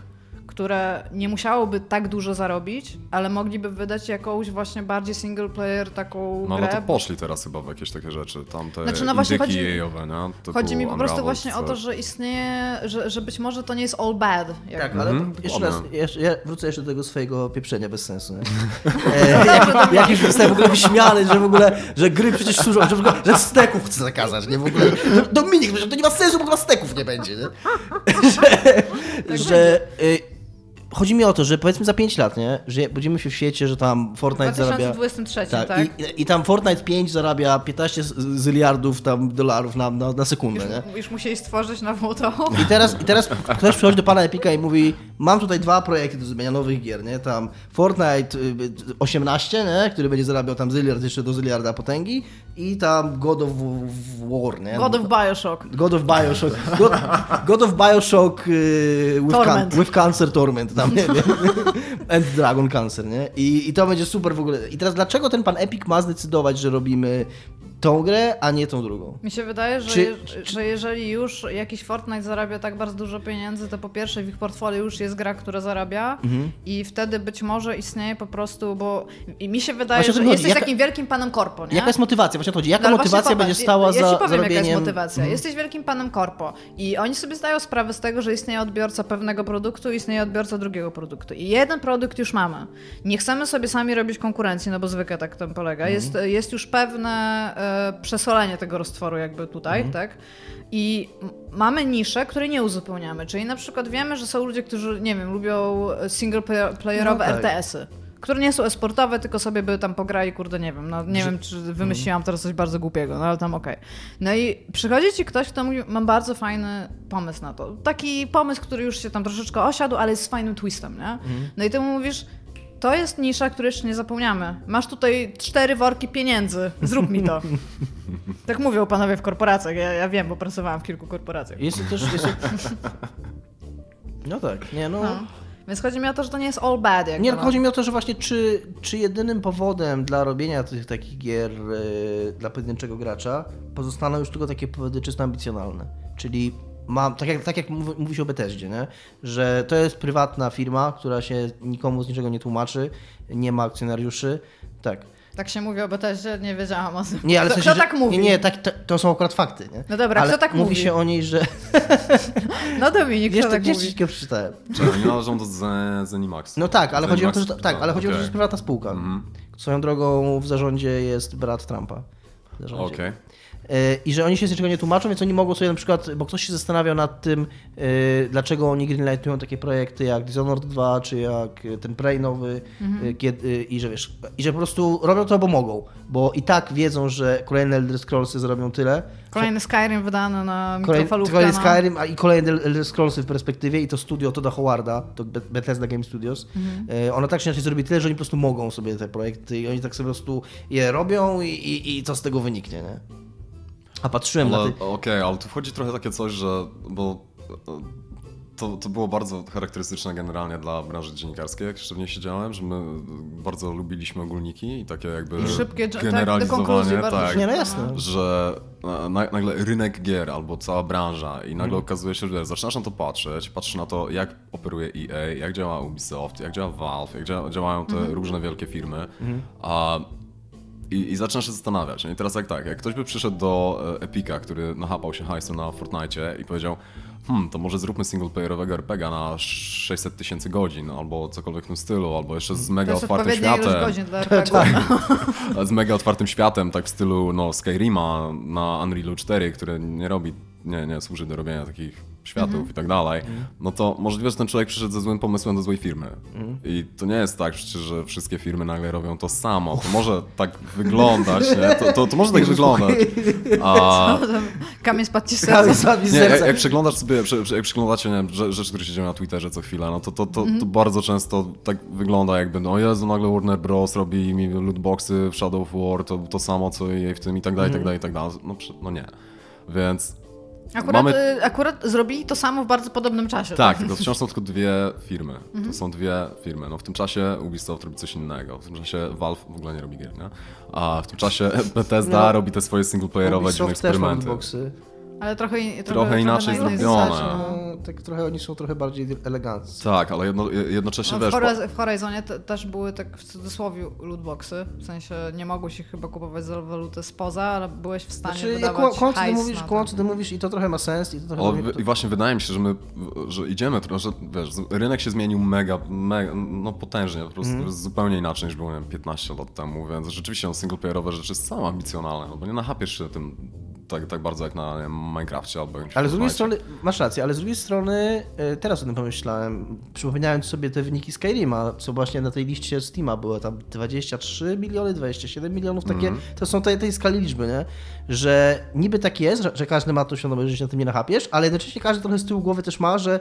które nie musiałoby tak dużo zarobić, ale mogliby wydać jakąś właśnie bardziej single player taką No, grę. no to poszli teraz chyba w jakieś takie rzeczy. Tam te Znaczy, no właśnie chodzi- jejowe, nie? Typu Chodzi mi po prostu właśnie o to, że istnieje, że, że być może to nie jest all bad. jakby. Tak, ale Mhm, jeszcze raz, jeszcze, ja wrócę jeszcze do tego swojego pieprzenia bez sensu. (laughs) E, jak, jak już zostałem w ogóle wyśmiany, że w ogóle, że gry przecież służą, że, w ogóle- że steków chce zakazać, nie? W ogóle, że Dominik, że to nie ma sensu, bo chyba steków nie będzie, nie? (laughs) Że, że y, chodzi mi o to, że powiedzmy za 5 lat, nie? Że będziemy się w świecie, że tam Fortnite zarabia... 2023, tak? Tak, I, I tam Fortnite 5 zarabia 15 z- zyliardów tam dolarów na, na, na sekundę, nie? Już, już musieli stworzyć nową tą. I teraz, I teraz ktoś przychodzi do pana Epika i mówi, mam tutaj dwa projekty do zrobienia nowych gier, nie? Tam Fortnite y, y, 18, nie? Który będzie zarabiał tam zyliard jeszcze do zyliarda potęgi i tam God of War, nie? God of Bioshock. God of Bioshock. God, God of Bioshock y, with, Torment. with Cancer Torment, tam nie wiem. And Dragon Cancer, nie? I, I to będzie super w ogóle. I teraz dlaczego ten pan Epic ma zdecydować, że robimy tą grę, a nie tą drugą? Mi się wydaje, że, Czy- je, że jeżeli już jakiś Fortnite zarabia tak bardzo dużo pieniędzy, to po pierwsze w ich portfolio już jest gra, która zarabia Mhm. i wtedy być może istnieje po prostu, bo i mi się wydaje, Właśnie że jesteś Jaka- takim wielkim panem korpo, nie? Jaka jest motywacja? Właśnie o to chodzi. Jaka No motywacja popatrz, będzie stała ja, za ja ci powiem, zarobieniem... jaka jest motywacja. Mhm. Jesteś wielkim panem korpo i oni sobie zdają sprawę z tego, że istnieje odbiorca pewnego produktu i istnieje odbiorca drugiego produktu. I jeden produkt już mamy. Nie chcemy sobie sami robić konkurencji, no bo zwykle tak to polega. Mhm. Jest, jest już pewne e, przesolenie tego roztworu jakby tutaj, Mhm. tak? I mamy nisze, które nie uzupełniamy. Czyli na przykład wiemy, że są ludzie, którzy, nie wiem, lubią single player- playerowe No tak. RTS-y. Które nie są esportowe, tylko sobie by tam pograli, kurde, nie wiem. No, nie wiem, czy wymyśliłam teraz coś bardzo głupiego, no ale tam okej. No i przychodzi ci ktoś, kto mówi, mam bardzo fajny pomysł na to. Taki pomysł, który już się tam troszeczkę osiadł, ale jest z fajnym twistem, nie? No i ty mu mówisz, to jest nisza, której jeszcze nie zapomniamy. Masz tutaj cztery worki pieniędzy, zrób mi to. (laughs) tak mówią panowie w korporacjach, ja, ja wiem, bo pracowałam w kilku korporacjach. Jest też... Jest. (laughs) No tak, nie no... No. Więc chodzi mi o to, że to nie jest all bad. Jakby, Nie, no. tylko chodzi mi o to, że właśnie czy, czy jedynym powodem dla robienia tych takich gier e, dla pojedynczego gracza pozostaną już tylko takie powody czysto ambicjonalne. Czyli mam, tak jak, tak jak mówi, mówi się o Bethesdzie, nie? że to jest prywatna firma, która się nikomu z niczego nie tłumaczy, nie ma akcjonariuszy. Tak. Tak się mówi o Bethesdzie, nie wiedziałam o tym. Nie, ale kto, w sensie, kto że- tak mówi? Nie, nie tak, to, to są akurat fakty. Nie? No dobra, ale kto tak mówi? się o niej, że... (laughs) No Dominik, kto to, tak gdzieś mówi? ci przeczytałem. Czy oni należą do Zen- Zenimax? No tak, ale chodzi o to, że, tak, ale chodzi o to, że jest prywatna spółka. Mhm. Swoją drogą w zarządzie jest brat Trumpa. Okej. E, I że oni się z niczego nie tłumaczą, więc oni mogą sobie na przykład, bo ktoś się zastanawiał nad tym, e, dlaczego oni greenlightują takie projekty jak Dishonored 2, czy jak e, ten Prey nowy, e, kiedy, i że wiesz, i że po prostu robią to, bo mogą, bo i tak wiedzą, że kolejne Elder Scrollsy zrobią tyle, Kolejny Skyrim wydany na mikrofalówkę. kolejny no. Skyrim, a i kolejne Elder Scrollsy w perspektywie i to studio Toda Howarda, to Be- Bethesda Game Studios, e, ono tak czy inaczej zrobi tyle, że oni po prostu mogą sobie te projekty i oni tak sobie po prostu je robią i, i, i co z tego wyniknie, nie? A patrzyłem na Ale ty... okej, ale tu wchodzi trochę takie coś, że bo e, to, to było bardzo charakterystyczne generalnie dla branży dziennikarskiej, jak jeszcze w niej siedziałem, że my bardzo lubiliśmy ogólniki i takie jakby I szybkie, tak, generalizowanie, tak, szybko. Nie, no jasne. że na, nagle rynek gier albo cała branża i nagle Mhm. okazuje się, że zaczynasz na to patrzeć, patrzysz na to, jak operuje EA, jak działa Ubisoft, jak działa Valve, jak dzia działają te Mhm. różne wielkie firmy, a i, I zaczynasz się zastanawiać. No i teraz jak tak, jak ktoś by przyszedł do e, Epika, który nachapał się hajsu na Fortnite i powiedział hmm, to może zróbmy singleplayerowego RPGa na 600 tysięcy godzin, albo cokolwiek w tym stylu, albo jeszcze z mega otwartym światem. godzin dla RPG. (laughs) Tak. (laughs) Z mega otwartym światem, tak w stylu no, Skyrima na Unrealu 4, który nie robi, nie, nie służy do robienia takich światów Mhm. i tak dalej, no to możliwe, że ten człowiek przyszedł ze złym pomysłem do złej firmy. Mhm. I to nie jest tak przecież, że wszystkie firmy nagle robią to samo. To może tak wyglądać, nie? To, to, to może tak wyglądać. A, (laughs) Kamień spadł ci z serca. nie, jak, jak przeglądasz sobie, jak przeglądacie nie wiem, rzeczy, które się dzieją na Twitterze co chwilę, no to, to, to, Mhm. to bardzo często tak wygląda jakby, no Jezu, nagle Warner Bros. robi mi lootboxy w Shadow of War, to, to samo co jej w tym i tak dalej, i tak dalej, i tak dalej. No, no nie. Więc Akurat, Mamy- y, akurat zrobili to samo w bardzo podobnym czasie. tak, tylko wciąż są tylko dwie firmy. Mhm. To są dwie firmy. No w tym czasie Ubisoft robi coś innego. W tym czasie Valve w ogóle nie robi gier, nie? A w tym czasie (laughs) Bethesda No, robi te swoje singleplayerowe dziwne też ma eksperymenty. lootboxy. Ale trochę, in- Trochę inaczej zrobione. no. Tak trochę oni są trochę bardziej eleganccy. Tak, ale jedno, jednocześnie No, wiesz... w, Horiz- w Horizonie te, też były tak w cudzysłowie lootboxy, w sensie nie mogłeś ich chyba kupować za walutę spoza, ale byłeś w stanie Znaczy, ja wydawać ty hajs mówisz, to. co ty mówisz i to trochę ma sens i to trochę... O, mnie- I właśnie wydaje mi się, że my że idziemy trochę, że wiesz, rynek się zmienił mega, mega no potężnie, po prostu jest zupełnie inaczej niż było nie wiem, 15 lat temu, więc rzeczywiście no, singleplayerowe rzeczy są ambicjonalne, no bo nie nachapiesz się tym tak, tak bardzo jak na Minecrafcie albo Ale z drugiej strony, masz rację, ale z drugiej strony, e, teraz o tym pomyślałem, przypominając sobie te wyniki Skyrima, co właśnie na tej liście Steama było tam 23 miliony, 27 milionów, takie, Mhm. to są tej, tej skali liczby, nie? Że niby tak jest, że, że każdy ma to świadomość, że się na tym nie nachapiesz, ale jednocześnie każdy trochę z tyłu głowy też ma, że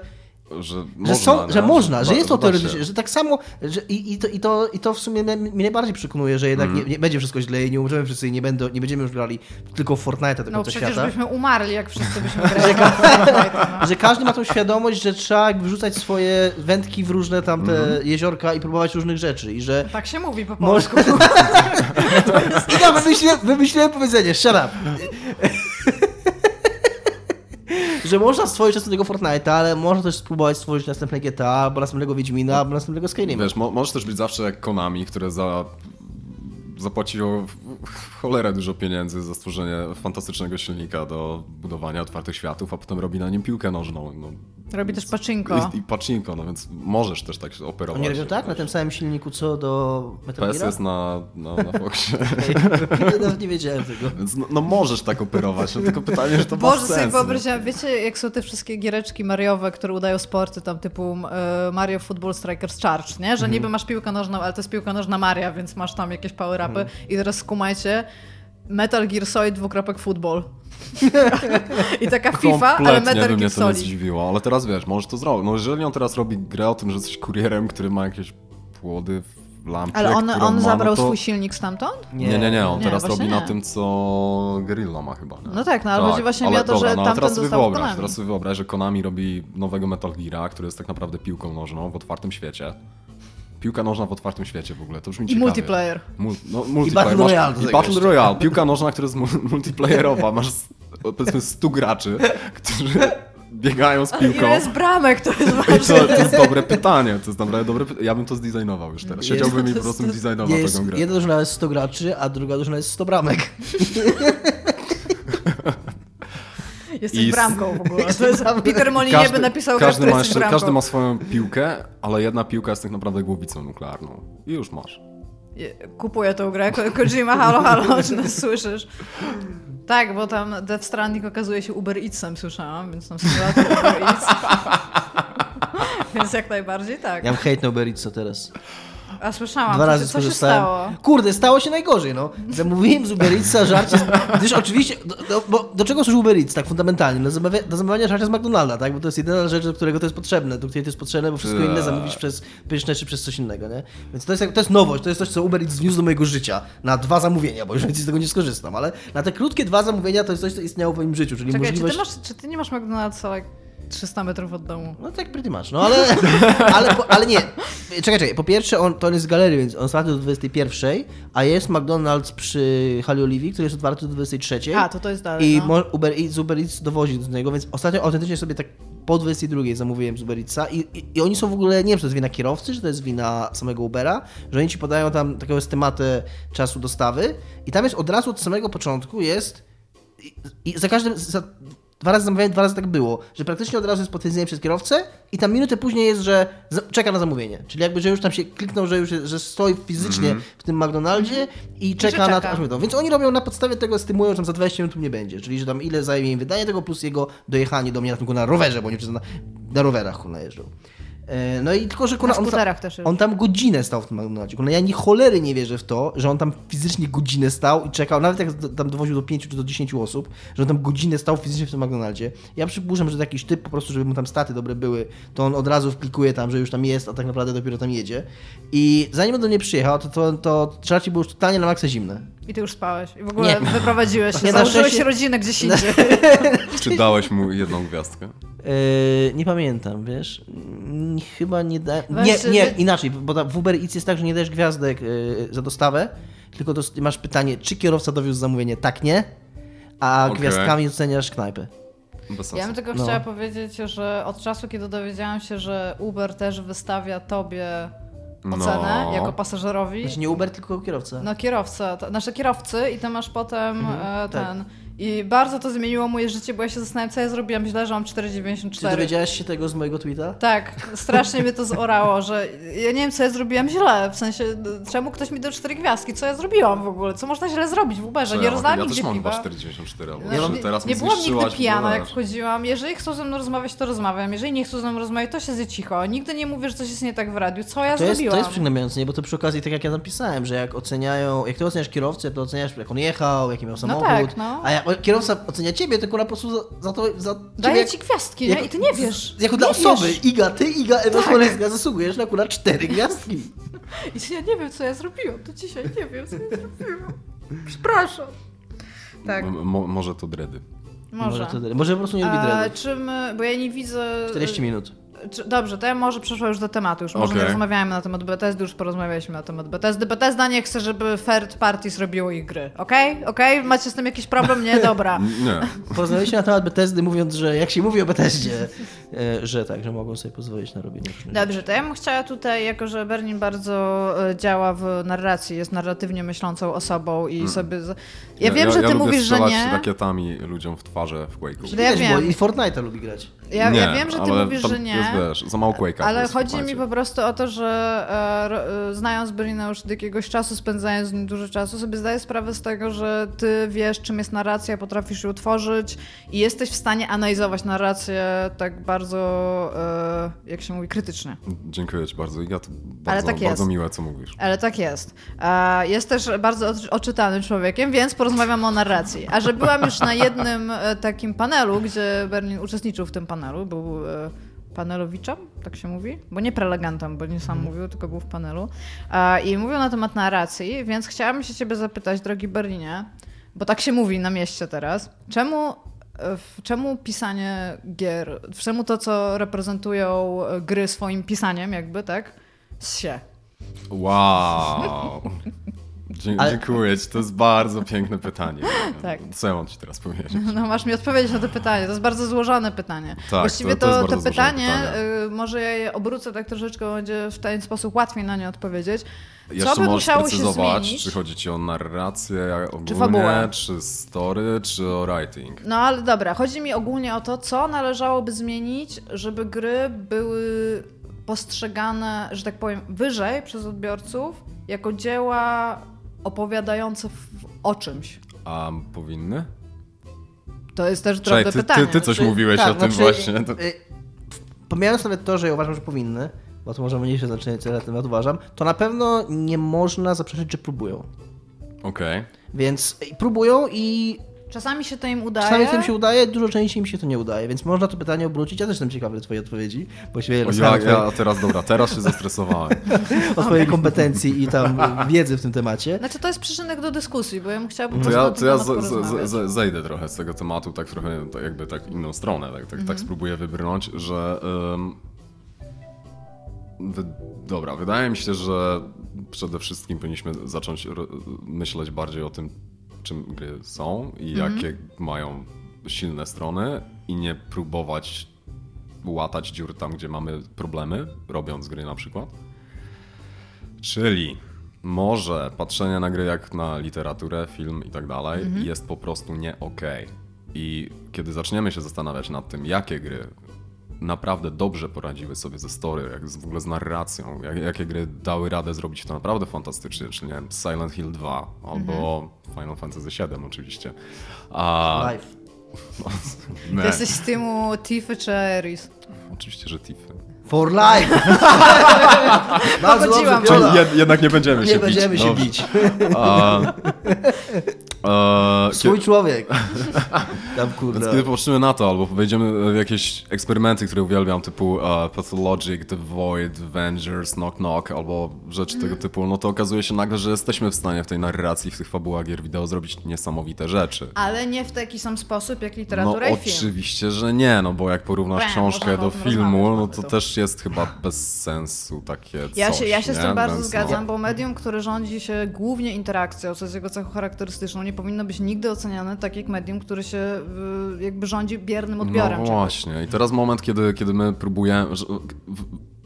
Że, że, można, są, nie? że można, że jest to teoretycznie, że tak samo, że i, i, to, i, to, i to w sumie mnie, mnie najbardziej przekonuje, że jednak Mhm. nie, nie będzie wszystko źle i nie umrzemy wszyscy i nie, będą, nie będziemy już grali tylko w Fortnite do No końca przecież świata. byśmy umarli, jak wszyscy byśmy (laughs) grali. no. (laughs) Że każdy ma tą świadomość, że trzeba jakby wrzucać swoje wędki w różne tam te Mhm. jeziorka i próbować różnych rzeczy i że... Tak się mówi po Może... polsku. (laughs) I ja wymyśliłem, wymyśliłem powiedzenie, shut up. Że można stworzyć tego Fortnite'a, ale można też spróbować stworzyć następne GTA, albo następnego Wiedźmina, albo następnego Skyrima. Wiesz, mo możesz też być zawsze jak Konami, które za zapłaciło cholerę dużo pieniędzy za stworzenie fantastycznego silnika do budowania otwartych światów, a potem robi na nim piłkę nożną. No, Robi też pacinko. I, I pacinko, no więc możesz też tak operować. Oni robią tak? Na tym samym silniku co do Metal PS jest na, na, na Foxie. (laughs) (laughs) Nawet nie wiedziałem tego. Więc no, no możesz tak operować, no tylko pytanie, że to ma Boże, sens. sobie nie? wyobraziłam, wiecie, jak są te wszystkie giereczki Mariowe, które udają sporty, tam typu e, Mario Football Strikers Charge, nie? Że niby masz piłkę nożną, ale to jest piłka nożna Maria, więc masz tam jakieś power-upy. I teraz skumajcie, Metal Gear Solid dwukropek football. (laughs) I taka FIFA, ale Metal by Gear mnie to nie Solid. zdziwiło, ale teraz wiesz, możesz to zrobić. No jeżeli on teraz robi grę o tym, że jesteś kurierem, który ma jakieś płody w lampie, Ale on, on ma, zabrał no to... swój silnik stamtąd? Nie, nie, nie, on Nie, teraz robi nie. na tym, co Guerrilla ma chyba. Nie? No tak, no ale chodzi właśnie ale mi o to, dobra, że no, tamten teraz został wyobraź, Konami. Teraz sobie wyobraź, że Konami robi nowego Metal Geara, który jest tak naprawdę piłką nożną w otwartym świecie. Piłka nożna w otwartym świecie w ogóle, to brzmi I ciekawie. multiplayer. Mul, no, multiplayer. Battle masz- Royale I Battle. Royale. Piłka nożna, która jest mu- (laughs) multiplayerowa. Masz powiedzmy 100 graczy, którzy biegają z piłką. Ile jest bramek, to jest I ważne. to, to jest dobre pytanie. To jest naprawdę dobre pytanie. Ja bym to zdesignował już teraz. Siedziałbym i po prostu jest- zdesignował jest, taką grę. Jedna drużyna jest 100 graczy, a druga drużyna jest 100 bramek. (laughs) Jesteś I bramką w ogóle. (laughs) Peter Molyneux by napisał każdy, bramką. każdy ma swoją piłkę, ale jedna piłka jest tak naprawdę głowicą nuklearną. I już masz. Kupuję tą grę. Ko- Kojima, halo, halo, (laughs) czy nas słyszysz? Tak, bo tam Death Stranding okazuje się Uber Eatsem, słyszałam, więc tam symulator Uber Eats. (laughs) więc jak najbardziej tak. Ja mam hejt na Uber Eatsa teraz. A słyszałam, Dwa razy się- co się skorzystałem. stało? Kurde, stało się najgorzej, no. Zamówiłem z Uber Eatsa żarcie, z... gdyż oczywiście, do, do, bo do czego służy Uber Eats, tak fundamentalnie? Do, zamawia, do zamawiania żarcia z McDonalda, tak? Bo to jest jedyna rzecz, do którego to jest potrzebne, do której to jest potrzebne, bo wszystko inne Tak. zamówisz przez pyszne czy przez coś innego, nie? Więc to jest, to jest nowość, to jest coś, co Uber Eats wniósł do mojego życia na dwa zamówienia, bo już więcej z tego nie skorzystam, ale na te krótkie dwa zamówienia to jest coś, co istniało w moim życiu, czyli Czekaj, możliwość... czy ty, masz, czy ty nie masz McDonald'sa like 300 metrów od domu? No tak pretty much, no ale, (laughs) ale, ale nie. Czekaj, czekaj. Po pierwsze, on, to on jest z galerii, więc on starczy do 21, a jest McDonald's przy Hali Oliwii, który jest otwarty do 23. A, to to jest dalej, I no. Uber Eats, Uber Eats dowozi do niego, więc ostatnio autentycznie sobie tak po 22 zamówiłem z Uber Eatsa i, i, i oni są w ogóle, nie wiem, czy to jest wina kierowcy, czy to jest wina samego Ubera, że oni ci podają tam taką estymatę czasu dostawy i tam jest od razu od samego początku jest i, i za każdym, za, dwa razy zamawiałem, dwa razy tak było, że praktycznie od razu jest potwierdzenie przez kierowcę i tam minutę później jest, że czeka na zamówienie. Czyli jakby, że już tam się kliknął, że już że stoi fizycznie w tym McDonaldzie i czeka na to, czeka. aż to. Więc oni robią na podstawie tego, stymują, że tam za 20 minut tu nie będzie. Czyli, że tam ile zajmie im wydanie tego, plus jego dojechanie do mnie na, tylko na rowerze, bo wszyscy na, na rowerach kurna jeżdżą. E, No i tylko, że kurna, Na on, tam, on tam godzinę stał w tym McDonaldzie. Kurna, ja ni cholery nie wierzę w to, że on tam fizycznie godzinę stał i czekał, nawet jak tam dowoził do 5 czy do 10 osób, że on tam godzinę stał fizycznie w tym McDonaldzie. Ja przypuszczam, że to jakiś typ po prostu, żeby mu tam staty dobre były, to on od razu wklikuje tam, że już tam jest, a tak naprawdę dopiero tam jedzie. I zanim on do mnie przyjechał, to, to, to żarcie było już totalnie na maksa zimne. I ty już spałeś. I w ogóle Nie. wyprowadziłeś się. Nie, Założyłeś szczęście- rodzinę gdzieś (laughs) indziej. (laughs) Czy dałeś mu jedną gwiazdkę? Yy, nie pamiętam, wiesz? Chyba nie da... Weź Nie, nie, inaczej, bo w Uber Eats jest tak, że nie dajesz gwiazdek yy, za dostawę, tylko masz pytanie, czy kierowca dowiózł zamówienie? Tak, nie? A Okej. gwiazdkami oceniasz sensu. Ja bym tylko No. chciała powiedzieć, że od czasu, kiedy dowiedziałam się, że Uber też wystawia tobie ocenę No. jako pasażerowi, Znaczy nie Uber, tylko kierowca. no kierowca, to, nasze kierowcy i ty masz potem e, tak. I bardzo to zmieniło moje życie, bo ja się zastanawiam, co ja zrobiłam źle, że mam Czy 4,94. dowiedziałaś się tego z mojego tweeta? Tak, (laughs) strasznie mnie to zorało, że ja nie wiem, co ja zrobiłam źle. W sensie, czemu ktoś mi dał cztery gwiazdki? Co ja zrobiłam w ogóle? Co można źle zrobić w Uberze? Co Nie ja, rozdałam ja nigdzie też mam piwa. 2,44 albo No, ja nie, teraz nie byłam nigdy pijana, jak wchodziłam. Jeżeli chcą ze mną rozmawiać, to rozmawiam. Jeżeli nie chcą ze mną rozmawiać, to siedzę cicho. Nigdy nie mówię, że coś jest nie tak w radiu. Co ja To jest, zrobiłam? to jest przygnębiające, nie? Bo to przy okazji, tak jak ja napisałem, że jak oceniają, jak ty oceniasz kierowcę, to oceniasz jak on jechał, jaki miał samochód, tak, no. a kierowca ocenia ciebie, to kurwa po prostu za, to, za Daję ciebie ci gwiazdki, nie? I ty nie wiesz. Jako nie dla osoby, wiesz. Iga, ty, Iga, Ewa Tak. Zasługujesz na akurat cztery gwiazdki. (laughs) I ja nie wiem, co ja zrobiłam. To dzisiaj nie wiem, co ja zrobiłam. Przepraszam. Tak, M- może to dredy. może. to, może po prostu nie lubi dreadów. czym, bo ja nie widzę... 40 minut. Dobrze, to ja może przeszła już do tematu. Już może nie Okej. rozmawiamy na temat Bethesdy, już porozmawialiśmy na temat Bethesdy. Bethesda nie chce, żeby third parties robiło ich gry. Okej? Okej? Macie z tym jakiś problem? Nie? Dobra. (laughs) Nie. Porozmawialiśmy na temat Bethesdy, mówiąc, że jak się mówi o Bethesdzie, e, że tak, że mogą sobie pozwolić na robienie Dobrze, to ja bym chciała tutaj, jako że Berlin bardzo e, działa w narracji, jest narratywnie myślącą osobą i sobie... z- Ja, wiem, że ty mówisz, że nie. rakietami ludziom w twarze w Quake'u. No ja wiem. I Fortnite'a lubi grać. Ja, nie, ja wiem, że ty mówisz, że nie. Wiesz, za mało Quake'a. Ale chodzi mi po prostu o to, że e, e, znając Berlina już od jakiegoś czasu, spędzając z nim dużo czasu, sobie zdaję sprawę z tego, że ty wiesz, czym jest narracja, potrafisz ją tworzyć i jesteś w stanie analizować narrację tak bardzo, e, jak się mówi, krytycznie. Dziękuję ci bardzo, Iga. To bardzo, tak bardzo jest. miłe, co mówisz. Ale tak jest. E, Jest też bardzo oczy- oczytanym człowiekiem, więc porozmawiam o narracji. A że byłam już na jednym e, takim panelu, gdzie Berlin uczestniczył w tym panelu, był panelowiczem, tak się mówi? Bo nie prelegentem, bo nie sam mówił, tylko był w panelu. I mówił na temat narracji, więc chciałabym się ciebie zapytać, drogi Berlinie, bo tak się mówi na mieście teraz, czemu Czemu pisanie gier, czemu to, co reprezentują gry swoim pisaniem, jakby, tak? się. Wow. (laughs) Ale- Dziękuję ci, to jest bardzo piękne pytanie. (laughs) Tak. Co ja mam ci teraz powiedzieć? (laughs) No masz mi odpowiedzieć na to pytanie. To jest bardzo złożone pytanie. Tak, Właściwie to- to to, to, pytanie, pytanie. y, może ja je obrócę tak troszeczkę, będzie w ten sposób łatwiej na nie odpowiedzieć. Jeszcze by możesz musiało się precyzować, czy chodzi ci o narrację ogólnie, fabułę? czy story, czy o writing. No ale dobra, chodzi mi ogólnie o to, co należałoby zmienić, żeby gry były postrzegane, że tak powiem, wyżej przez odbiorców jako dzieła opowiadające w, o czymś. A powinny? To jest też Czekaj, drobne ty, pytanie. ty, ty coś Znaczy, mówiłeś tak, o tym znaczy, właśnie. To... y, Pomijając nawet to, że ja uważam, że powinny, bo to może mniejsze znaczenie, co ja na temat uważam, to na pewno nie można zaprzeczyć, że próbują. Okej. Więc y, próbują i Czasami się to im udaje. czasami to im się udaje, dużo częściej im się to nie udaje, więc można to pytanie obrócić. Ja też jestem ciekawy twojej odpowiedzi, bo się O, Ja, rozstrzałem ja teraz, dobra, teraz się zestresowałem. (laughs) o twojej kompetencji i tam wiedzy w tym temacie. Znaczy to jest przyczynek do dyskusji, bo ja bym chciała po To prostu ja, na to ja z, z, z, zejdę trochę z tego tematu, tak trochę tak jakby tak inną stronę, tak, tak, Mhm. tak spróbuję wybrnąć, że ym, wy, dobra, wydaje mi się, że przede wszystkim powinniśmy zacząć myśleć bardziej o tym, czym gry są i Mhm. jakie mają silne strony i nie próbować łatać dziur tam, gdzie mamy problemy, robiąc gry na przykład. Czyli może patrzenie na gry jak na literaturę, film i tak dalej jest po prostu nie okej. I kiedy zaczniemy się zastanawiać nad tym, jakie gry naprawdę dobrze poradziły sobie ze story, jak z, w ogóle z narracją, jak, jakie gry dały radę zrobić to naprawdę fantastycznie, czyli nie wiem, Silent Hill 2 albo Final Fantasy 7 oczywiście. A, (laughs) nie, Ty jesteś z teamu Tiffy czy Aeris? oczywiście, że Tiffy. For life! (laughs) Bardzo dobrze, jed, jednak nie będziemy się Nie bić. będziemy się bić. A, (laughs) e, Swój człowiek. (laughs) Tam Więc kurde. kiedy popatrzymy na to, albo wejdziemy w jakieś eksperymenty, które uwielbiam, typu e, Pathologic, The Void, Avengers, Knock Knock, albo rzeczy tego typu, no to okazuje się nagle, że jesteśmy w stanie w tej narracji, w tych fabułach gier wideo zrobić niesamowite rzeczy. Ale nie w taki sam sposób jak No literatura i film. oczywiście, że nie, no bo jak porównasz Wiem, książkę do filmu, no to prostu. też jest chyba bez sensu takie coś, Ja się, ja się z tym bardzo Więc zgadzam, No, bo medium, które rządzi się głównie interakcją, co jest jego cechą charakterystyczną, nie powinno być nigdy oceniane tak jak medium, który się y, jakby rządzi biernym odbiorem. No czegoś. właśnie. I teraz moment, kiedy, kiedy my próbujemy.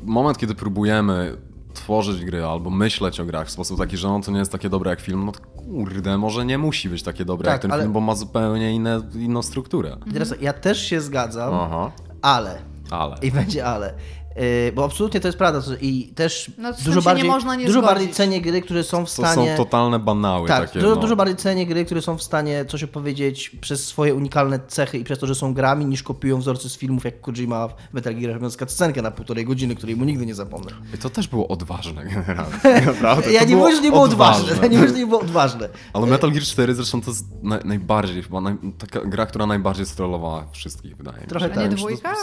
Moment, kiedy próbujemy tworzyć gry albo myśleć o grach w sposób taki, że on to nie jest takie dobre jak film, no to kurde, może nie musi być takie dobre Tak, jak ten ale- film, bo ma zupełnie inne, inną strukturę. I teraz ja też się zgadzam, Aha, ale. ale. I będzie ale. Yy, bo absolutnie to jest prawda. to- I też No, dużo bardziej, można nie dużo zgodzić. bardziej cenię gry, które są w To stanie. są totalne banały Tak, takie. dużo, no. dużo bardziej cenię gry, które są w stanie coś opowiedzieć przez swoje unikalne cechy i przez to, że są grami, niż kopiują wzorce z filmów, jak Kojima w Metal Gear, robiąc scenkę na półtorej godziny, której mu nigdy nie zapomnę. I to też było odważne (laughs) generalnie. (laughs) Naprawdę. Ja to nie mówię, że nie było odważne. odważne. Ja nie mówię, że nie było odważne. Ale Metal Gear 4 zresztą to jest naj, najbardziej, chyba naj, taka gra, która najbardziej strollowała wszystkich, wydaje mi się. Trochę A nie tak. dwójka?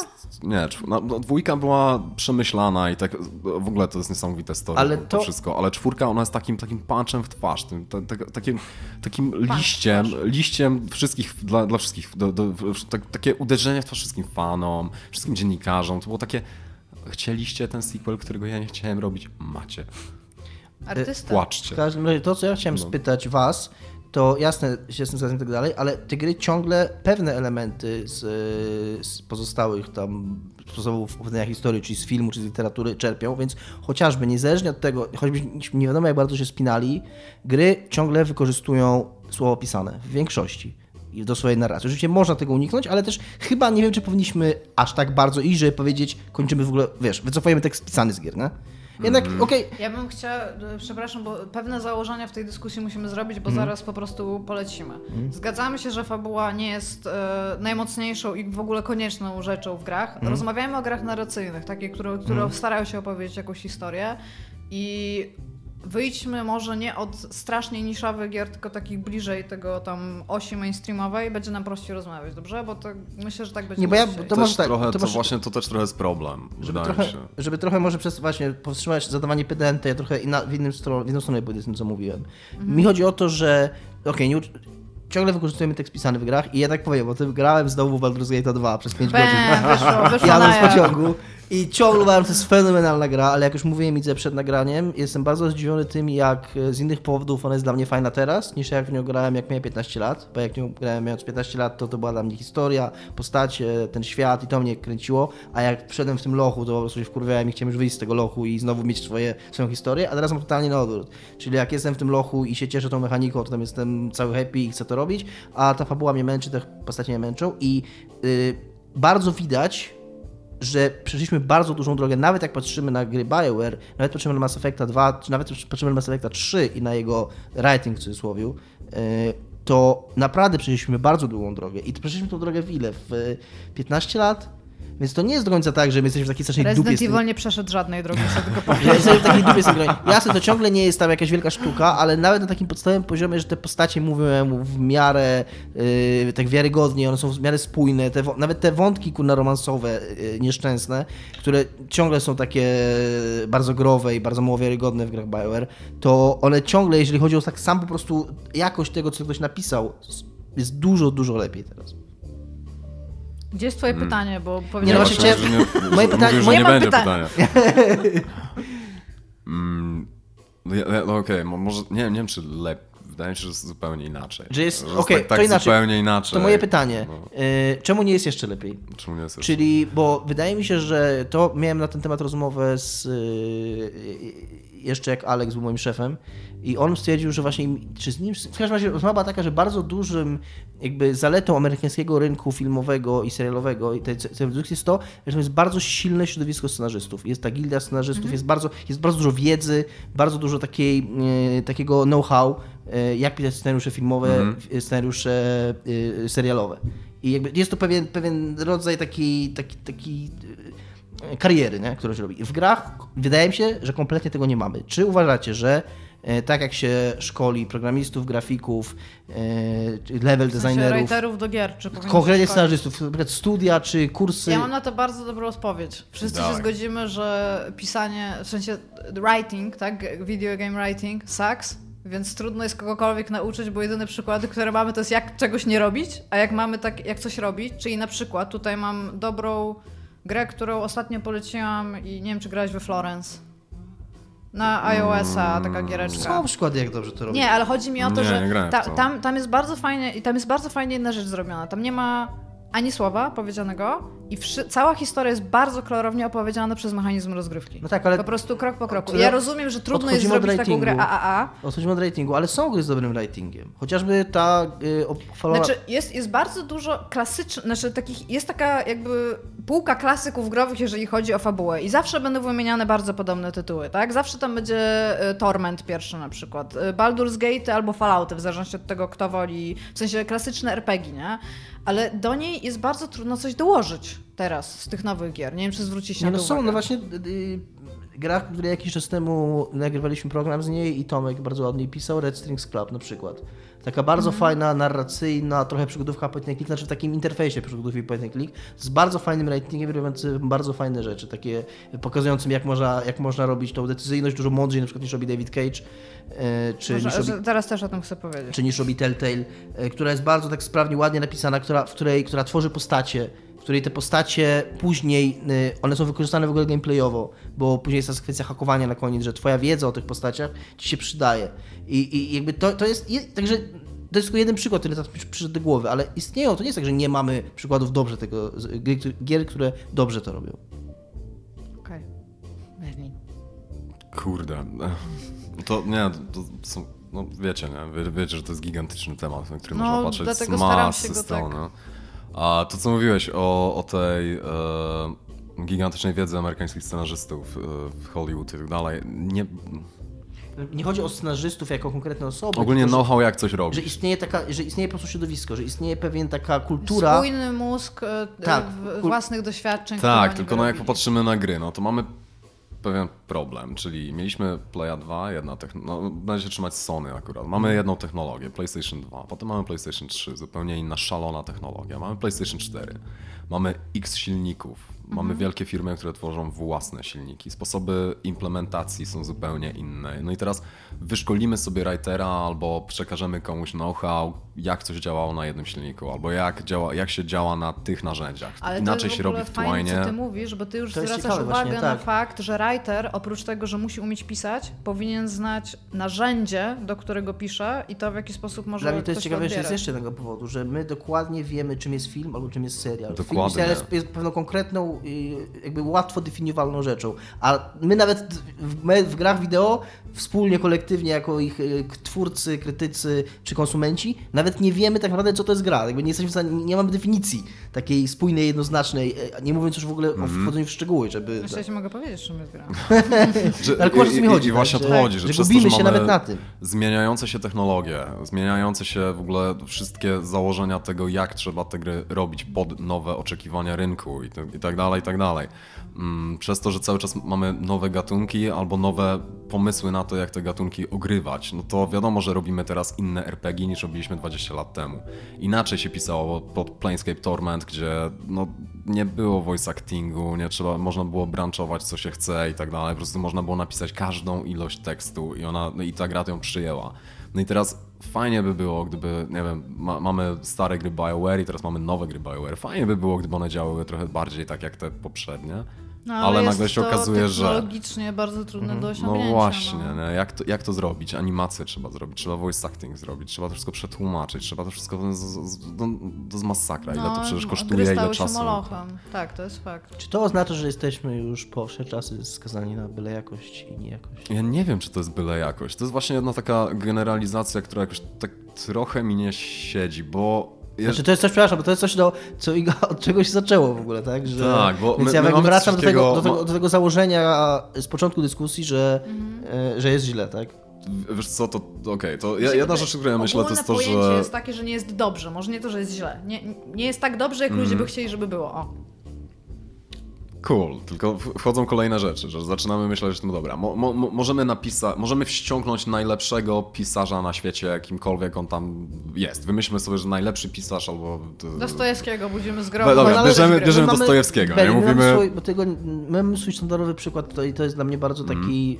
Nie, no, no, dwójka była przemyślana i tak w ogóle to jest niesamowite story, Ale to... to- wszystko, ale czwórka ona jest takim, takim punczem w twarz, tym, ta, ta, takim, takim liściem, liściem wszystkich, dla, dla wszystkich, do, do, w- tak, takie uderzenie w twarz wszystkim fanom, wszystkim dziennikarzom, to było takie, chcieliście ten sequel, którego ja nie chciałem robić, macie, Artysta. W płaczcie. każdym razie to, co ja chciałem spytać was, to jasne, się z tym zgadzam i tak dalej, ale te gry ciągle pewne elementy z, z pozostałych tam sposobów opowiadania historii, czyli z filmu, czy z literatury czerpią, więc chociażby niezależnie od tego, choćby nie wiadomo jak bardzo się spinali, gry ciągle wykorzystują słowo pisane, w większości do swojej narracji. Oczywiście można tego uniknąć, ale też chyba nie wiem, czy powinniśmy aż tak bardzo iść, żeby powiedzieć, kończymy w ogóle, wiesz, wycofujemy tekst pisany z gier, nie? Jednak, okej, Ja bym chciała, e, przepraszam, bo pewne założenia w tej dyskusji musimy zrobić, bo Mhm. zaraz po prostu polecimy. Zgadzamy się, że fabuła nie jest e, najmocniejszą i w ogóle konieczną rzeczą w grach. Mhm. Rozmawiamy o grach narracyjnych, takie, które, które starają się opowiedzieć jakąś historię i wyjdźmy może nie od strasznie niszowych gier, tylko takich bliżej tego tam osi mainstreamowej, będzie nam prościej rozmawiać, dobrze? Bo to myślę, że tak będzie Nie, bo ja- dzisiaj. to może też tak, trochę, to może- właśnie, to też trochę jest problem, żeby wydaje trochę, się. żeby trochę może przez właśnie powstrzymać zadawanie pytań, to ja trochę inna, w, innym stron, w inną stronę pójdę z tym, co mówiłem. Mi chodzi o to, że okej, nie ucz- ciągle wykorzystujemy tekst pisany w grach i ja tak powiem, bo tym grałem znowu w Baldur's Gate 2 przez 5 godzin. Wyszło, wyszło z jaw. pociągu i ciągle to jest fenomenalna gra, ale jak już mówiłem Idze przed nagraniem, jestem bardzo zdziwiony tym, jak e, z innych powodów ona jest dla mnie fajna teraz, niż jak w nią grałem, jak miałem 15 lat, bo jak nią grałem mając 15 lat, to to była dla mnie historia, postacie, ten świat i to mnie kręciło, a jak wszedłem w tym lochu, to po prostu się wkurwiałem i chciałem już wyjść z tego lochu i znowu mieć swoje, swoją historię, a teraz mam totalnie na odwrót. Czyli jak jestem w tym lochu i się cieszę tą mechaniką, to tam jestem cały happy i chcę to robić, a ta fabuła mnie męczy, te postacie mnie męczą i yy, bardzo widać, że przeszliśmy bardzo dużą drogę, nawet jak patrzymy na gry BioWare, nawet patrzymy na Mass Effecta 2, czy nawet patrzymy na Mass Effecta 3 i na jego writing w cudzysłowie, yy, to naprawdę przeszliśmy bardzo długą drogę. I przeszliśmy tą drogę w ile? W y, 15 lat? Więc to nie jest do końca tak, że my jesteśmy w takiej strasznej dupie. Resident z tym- Evil nie przeszedł żadnej drogi, chcę tylko (laughs) powiedzieć. ja jestem w takiej dupie z tym. Jasne, to ciągle nie jest tam jakaś wielka sztuka, ale nawet na takim podstawowym poziomie, że te postacie mówią w miarę yy, tak wiarygodnie, one są w miarę spójne, te, nawet te wątki kurna romansowe, yy, nieszczęsne, które ciągle są takie bardzo growe i bardzo mało wiarygodne w grach BioWare, to one ciągle, jeżeli chodzi o tak sam po prostu jakość tego, co ktoś napisał, jest dużo, dużo lepiej teraz. Gdzie jest twoje pytanie, bo Nie, no powiedziałeś, właśnie chciałem- (laughs) nie, moje pytanie- mówił, że Nie nie mam będzie pytania. pytania. (laughs) mm, no, no okej, mo- może nie, nie wiem czy lepiej. Wydaje mi się, że jest zupełnie inaczej. Że jest- Że okej, tak, tak to inaczej. zupełnie inaczej. To moje pytanie, No, yy, czemu nie jest jeszcze lepiej? czemu nie jest jeszcze- Czyli, bo wydaje mi się, że to miałem na ten temat rozmowę z yy, jeszcze jak Alex był moim szefem i on stwierdził, że właśnie, czy z nim, w każdym razie rozmowa była taka, że bardzo dużym jakby zaletą amerykańskiego rynku filmowego i serialowego i tej tej produkcji jest to, że to jest bardzo silne środowisko scenarzystów. Jest ta gildia scenarzystów, jest, bardzo, jest bardzo dużo wiedzy, bardzo dużo takiej, yy, takiego know-how, yy, jak pisać scenariusze filmowe, scenariusze yy, serialowe. I jakby jest to pewien, pewien rodzaj takiej, taki, taki e, kariery, nie? którą się robi. W grach wydaje mi się, że kompletnie tego nie mamy. Czy uważacie, że e, tak jak się szkoli programistów, grafików, e, level W sensie designerów, writerów do gier, czy konkretnie scenarzystów, na przykład studia czy kursy, Ja mam na to bardzo dobrą odpowiedź. Wszyscy Dawaj. się zgodzimy, że pisanie, w sensie writing, tak, video game writing sucks, więc trudno jest kogokolwiek nauczyć, bo jedyne przykłady, które mamy, to jest jak czegoś nie robić, a jak mamy tak, jak coś robić, czyli na przykład tutaj mam dobrą grę, którą ostatnio poleciłam i nie wiem, czy grałeś we Florence. na iOS-a, taka giereczka. Są przykłady, jak dobrze to robią. Nie, ale chodzi mi o to, Nie, że nie ta, to. tam, tam jest bardzo fajnie i tam jest bardzo fajnie jedna rzecz zrobiona. Tam nie ma ani słowa powiedzianego i wszy- cała historia jest bardzo klarownie opowiedziana przez mechanizm rozgrywki. No tak, ale- Po prostu krok po kroku. Ja rozumiem, że trudno jest zrobić taką grę. AAA. Odchodzimy od ratingu, ale są gry z dobrym ratingiem. Chociażby ta y, pochwalona... Znaczy, jest, jest bardzo dużo klasycznych, znaczy takich, jest taka jakby półka klasyków growych, jeżeli chodzi o fabułę i zawsze będą wymieniane bardzo podobne tytuły, tak? Zawsze tam będzie y, Torment pierwszy na przykład, y, Baldur's Gate albo Fallouty, w zależności od tego, kto woli, w sensie klasyczne RPG, nie? Ale do niej jest bardzo trudno coś dołożyć teraz z tych nowych gier. Nie wiem, czy zwrócicie Nie, na no to są, uwagę. no właśnie y, y, gra, który jakiś czas temu nagrywaliśmy program z niej i Tomek bardzo ładnie pisał, Red Strings Club na przykład. Taka bardzo Mhm. fajna, narracyjna, trochę przygodówka point and click, znaczy w takim interfejsie przygodówki point and click, z bardzo fajnym ratingiem, robiący bardzo fajne rzeczy, takie pokazującym jak można, jak można robić tą decyzyjność dużo mądrzej na przykład niż robi David Cage, y, czy Może, niż robi teraz też o tym chcę powiedzieć. czy niż robi Telltale, e, która jest bardzo tak sprawnie, ładnie napisana, która, w której, która tworzy postacie, w której te postacie później, e, one są wykorzystane w ogóle gameplayowo, bo później jest ta sekwencja hakowania na koniec, że twoja wiedza o tych postaciach ci się przydaje. I, i jakby to, to jest, je, także to jest tylko jeden przykład, który teraz przyszedł do głowy, ale istnieją, to nie jest tak, że nie mamy przykładów dobrze tego, gier, które dobrze to robią. Okej. Berlin. Kurde. No To nie, to są, no wiecie, nie? Wie, wiecie, że to jest gigantyczny temat, na który No, można patrzeć z masy stron. tak- nie? A to, co mówiłeś o, o tej e, gigantycznej wiedzy amerykańskich scenarzystów e, w Hollywood i tak dalej, nie, Nie chodzi o scenarzystów jako konkretne osoby, ogólnie tylko, że- know-how jak coś że robić. istnieje taka, że istnieje po prostu środowisko, że istnieje pewien taka kultura. Spójny mózg e, Tak, w- kul- własnych doświadczeń. Tak, tylko no jak popatrzymy na gry, no to mamy pewien problem, czyli mieliśmy Playa 2, jedna technologia, no będzie się trzymać Sony akurat. Mamy jedną technologię, PlayStation 2, potem mamy PlayStation 3, zupełnie inna, szalona technologia. Mamy PlayStation 4, mamy X silników, mamy wielkie firmy, które tworzą własne silniki. Sposoby implementacji są zupełnie inne. No i teraz wyszkolimy sobie writera albo przekażemy komuś know-how, jak coś działało na jednym silniku, albo jak, działa, jak się działa na tych narzędziach. Ale Inaczej to jest się w ogóle robi w Twine. co ty mówisz, bo ty już To zwracasz uwagę właśnie, na tak. fakt, że writer oprócz tego, że musi umieć pisać, powinien znać narzędzie, do którego pisze i to w jaki sposób może Dla mnie to jest ciekawe jeszcze z jeszcze jednego powodu, że my dokładnie wiemy, czym jest film albo czym jest serial. Film i Dokładnie. serial jest, pewną konkretną, jakby łatwo definiowalną rzeczą. A my nawet w, my w grach wideo wspólnie, kolektywnie, jako ich y, twórcy, krytycy czy konsumenci, nawet nie wiemy tak naprawdę, co to jest gra. Jakby nie, jesteśmy stanie, nie mamy definicji takiej spójnej, jednoznacznej, y, nie mówiąc już w ogóle Mhm. o wchodzeniu w szczegóły, żeby... Myślę, że ci mogę powiedzieć, czym jest gra. Że, Ale o co mi chodzi, I, i właśnie tak, o to że- chodzi, że, że przez to, że się nawet na tym. zmieniające się technologie, zmieniające się w ogóle wszystkie założenia tego, jak trzeba te gry robić pod nowe oczekiwania rynku i, to, i tak dalej, i tak dalej. Mm, Przez to, że cały czas mamy nowe gatunki albo nowe pomysły na to, jak te gatunki ogrywać, no to wiadomo, że robimy teraz inne RPG niż robiliśmy 20 lat temu. Inaczej się pisało pod Planescape Torment, gdzie no, nie było voice actingu, nie trzeba, można było branchować co się chce i tak dalej. Po prostu można było napisać każdą ilość tekstu i ona no, i ta gra ją przyjęła. No i teraz fajnie by było, gdyby, nie wiem, ma, mamy stare gry BioWare i teraz mamy nowe gry BioWare. Fajnie by było, gdyby one działały trochę bardziej tak jak te poprzednie. No, ale jest nagle się to okazuje, że technologicznie bardzo trudne do no osiągnięcia. właśnie, no. Jak, to, jak to zrobić? Animację trzeba zrobić, trzeba voice acting zrobić, trzeba to wszystko przetłumaczyć, trzeba to wszystko z, z, do, do z masakra. Ile to przecież gry kosztuje, ile stały się czasu. molochem. Tak, to jest fakt. Czy to oznacza, że jesteśmy już po wsze czasy skazani na byle jakość i niejakość? Ja nie wiem, czy to jest byle jakość. To jest właśnie jedna taka generalizacja, która jakoś tak trochę mi nie siedzi, bo... jeż- Znaczy to jest coś, przepraszam, bo to jest coś, do, co Iga, (laughs) od czego się zaczęło w ogóle, tak? Że, Tak, bo Więc my- ja my wracam do tego, do, tego, do tego założenia z początku dyskusji, że, e, że jest źle, tak? Wiesz co, to okej, to ja, jedna rzecz, o której ja myślę, to jest to, Ogólne pojęcie że... jest takie, że nie jest dobrze. Może nie to, że jest źle. Nie, nie jest tak dobrze, jak ludzie by chcieli, żeby było. O. Cool, tylko wchodzą kolejne rzeczy, że zaczynamy myśleć, że no dobra, mo, mo, mo- możemy napisać, możemy wściągnąć najlepszego pisarza na świecie, kimkolwiek on tam jest. Wymyślmy sobie, że najlepszy pisarz albo... Dostojewskiego budzimy z No grobu. dobra, ale bierzemy- bierzemy My mamy- Dostojewskiego, nie? Mówimy- Swój, bo tego, my mamy swój standardowy przykład to, i to jest dla mnie bardzo taki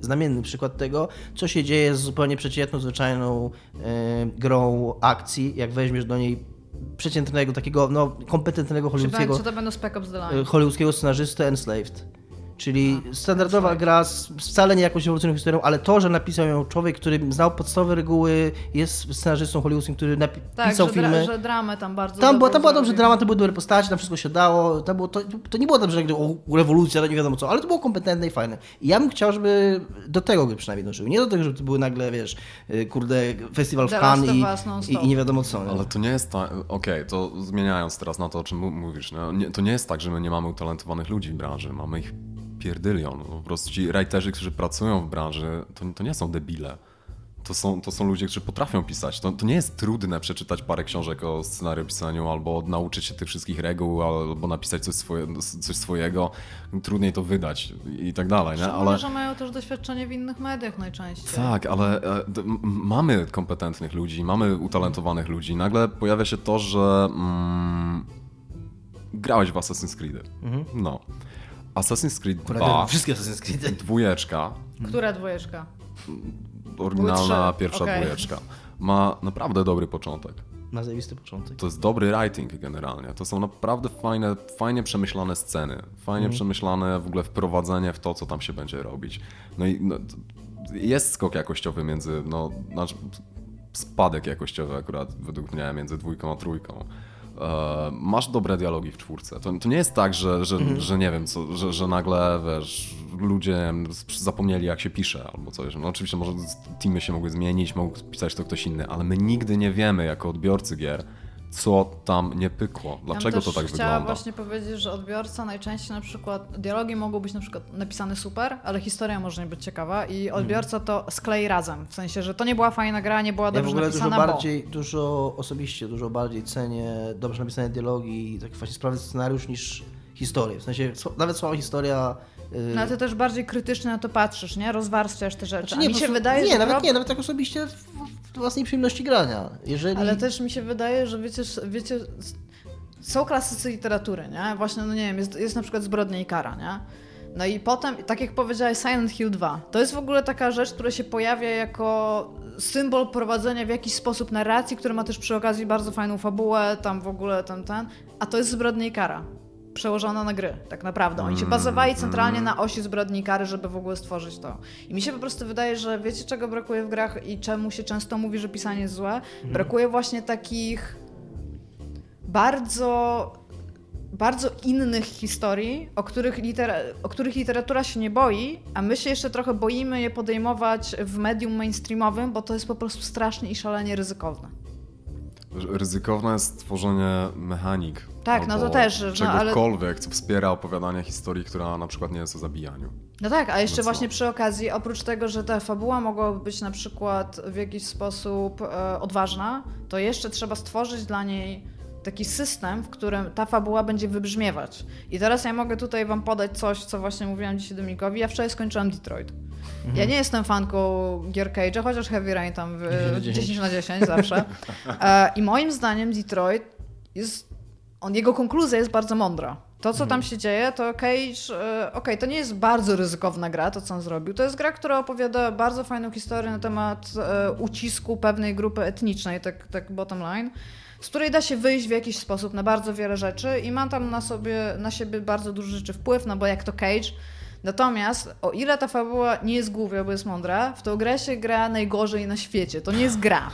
e, znamienny przykład tego, co się dzieje z zupełnie przeciętną, zwyczajną e, grą akcji, jak weźmiesz do niej przeciętnego, takiego no, kompetentnego hollywoodzkiego czy to będą Spec Ops The Line? hollywoodzkiego scenarzystę Enslaved. Czyli standardowa gra z wcale nie jakąś ewolucyjną historią, ale to, że napisał ją człowiek, który znał podstawowe reguły, jest scenarzystą hollywoodzkim, który napi- Tak, że, filmy. dra, że dramę tam bardzo Tam, było, dobrą tam była dobrze drama, to były dobre postacie, tam wszystko się dało. Tam było, to, to nie było dobrze, jak o, rewolucja, to nie wiadomo co, ale to było kompetentne i fajne. I ja bym chciał, żeby do tego gry przynajmniej dążyły. Nie do tego, żeby to były nagle, wiesz, y, kurde, festiwal w Cannes i, i, i nie wiadomo co. Nie? Ale to nie jest tak. Okej, to zmieniając teraz na to, o czym mówisz. No, nie, to nie jest tak, że my nie mamy utalentowanych ludzi w branży. Mamy ich pierdylion. Po prostu ci writerzy, którzy pracują w branży, to, to nie są debile. To są, to są ludzie, którzy potrafią pisać. To, to nie jest trudne przeczytać parę książek o scenariopisaniu, albo nauczyć się tych wszystkich reguł, albo napisać coś, swoje, coś swojego. Trudniej to wydać i tak dalej, nie? Ale... że mają też doświadczenie w innych mediach najczęściej. Tak, ale e, mamy kompetentnych ludzi, mamy utalentowanych ludzi. Nagle pojawia się to, że mm, grałeś w Assassin's Creed. No. Assassin's Creed 2, Wszystkie Assassin's Creed. dwójeczka, Która dwójeczka? oryginalna pierwsza okej. dwójeczka, ma naprawdę dobry początek. Ma zajebisty początek. To jest dobry writing generalnie. To są naprawdę fajne, fajnie przemyślane sceny. Fajnie przemyślane w ogóle wprowadzenie w to, co tam się będzie robić. No i no, jest skok jakościowy między, no, znaczy spadek jakościowy akurat według mnie między dwójką a trójką. E, masz dobre dialogi w czwórce. To, to nie jest tak, że, że, że nie wiem, co, że, że nagle wiesz, ludzie zapomnieli jak się pisze albo coś. No oczywiście może teamy się mogły zmienić, mógł pisać to ktoś inny, ale my nigdy nie wiemy jako odbiorcy gier, co tam nie pykło, dlaczego ja to tak wygląda. właśnie powiedzieć, że odbiorca najczęściej na przykład, dialogi mogą być na przykład napisane super, ale historia może nie być ciekawa Mhm. i odbiorca to sklei razem. W sensie, że to nie była fajna gra, nie była Ja w dobrze ogóle dużo napisana, bardziej, dużo osobiście, dużo bardziej cenię dobrze napisane dialogi i takie właśnie sprawy scenariusz niż historię. W sensie nawet słaba historia. Bo... No ty też bardziej krytycznie na to patrzysz, nie? Rozwarstwiasz te rzeczy. znaczy A nie, mi się prostu- wydaje, nie, że nawet nie, nawet tak osobiście własnej przyjemności grania. Jeżeli... Ale też mi się wydaje, że wiecie, wiecie są klasycy literatury, nie? Właśnie, no nie wiem, jest, jest na przykład Zbrodnia i Kara, nie? No i potem, tak jak powiedziałeś, Silent Hill 2. To jest w ogóle taka rzecz, która się pojawia jako symbol prowadzenia w jakiś sposób narracji, który ma też przy okazji bardzo fajną fabułę, tam w ogóle ten, ten. A to jest Zbrodnia i Kara. Przełożona na gry, tak naprawdę. Oni się bazowali centralnie na osi zbrodni i kary, żeby w ogóle stworzyć to. I mi się po prostu wydaje, że wiecie, czego brakuje w grach i czemu się często mówi, że pisanie jest złe? Brakuje właśnie takich bardzo, bardzo innych historii, o których, litera- o których literatura się nie boi, a my się jeszcze trochę boimy je podejmować w medium mainstreamowym, bo to jest po prostu strasznie i szalenie ryzykowne. Ryzykowne jest tworzenie mechanik. Tak, no to też, no, ale- Czegokolwiek, co wspiera opowiadanie historii, która na przykład nie jest o zabijaniu. No tak, a jeszcze co? właśnie przy okazji, oprócz tego, że ta fabuła mogłaby być na przykład w jakiś sposób e, odważna, to jeszcze trzeba stworzyć dla niej taki system, w którym ta fabuła będzie wybrzmiewać. I teraz ja mogę tutaj wam podać coś, co właśnie mówiłam dzisiaj Dominikowi. Ja wczoraj skończyłam Detroit. Ja nie jestem fanką gier Cage'a, chociaż Heavy Rain tam w, 10 na 10. 10 na 10 zawsze. (laughs) E, I moim zdaniem Detroit jest on, jego konkluzja jest bardzo mądra. To, co tam się dzieje, to Cage, e, okej, to nie jest bardzo ryzykowna gra, to co on zrobił. To jest gra, która opowiada bardzo fajną historię na temat e, ucisku pewnej grupy etnicznej, tak, tak bottom line, z której da się wyjść w jakiś sposób na bardzo wiele rzeczy i ma tam na, sobie, na siebie bardzo duży rzeczy wpływ, no bo jak to Cage. Natomiast o ile ta fabuła nie jest głupia, bo jest mądra, w tą grę się gra najgorzej na świecie. To nie jest gra.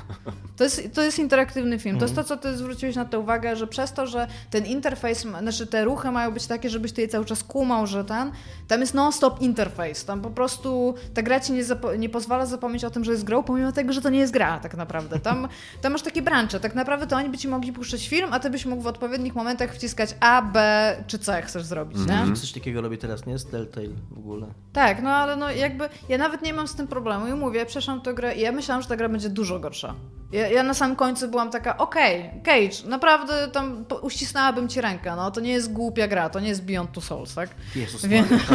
To jest, to jest interaktywny film. To jest to, co ty zwróciłeś na to uwagę, że przez to, że ten interfejs, znaczy te ruchy mają być takie, żebyś ty je cały czas kumał, że ten, tam jest non-stop interfejs. Tam po prostu ta gra ci nie, nie pozwala zapomnieć o tym, że jest grą, pomimo tego, że to nie jest gra tak naprawdę. Tam, tam masz takie brancze. Tak naprawdę to oni by ci mogli puszczać film, a ty byś mógł w odpowiednich momentach wciskać A, B czy C chcesz zrobić, nie? Coś takiego robi teraz, nie? Z Telltale w ogóle. Tak, no ale no jakby ja nawet nie mam z tym problemu i mówię, przeszłam tę grę i ja myślałam, że ta gra będzie dużo gorsza. Ja, ja na samym końcu byłam taka, okej, Cage, naprawdę tam uścisnęłabym ci rękę, no to nie jest głupia gra, to nie jest Beyond Two Souls, tak? Jezus Więc, Maria.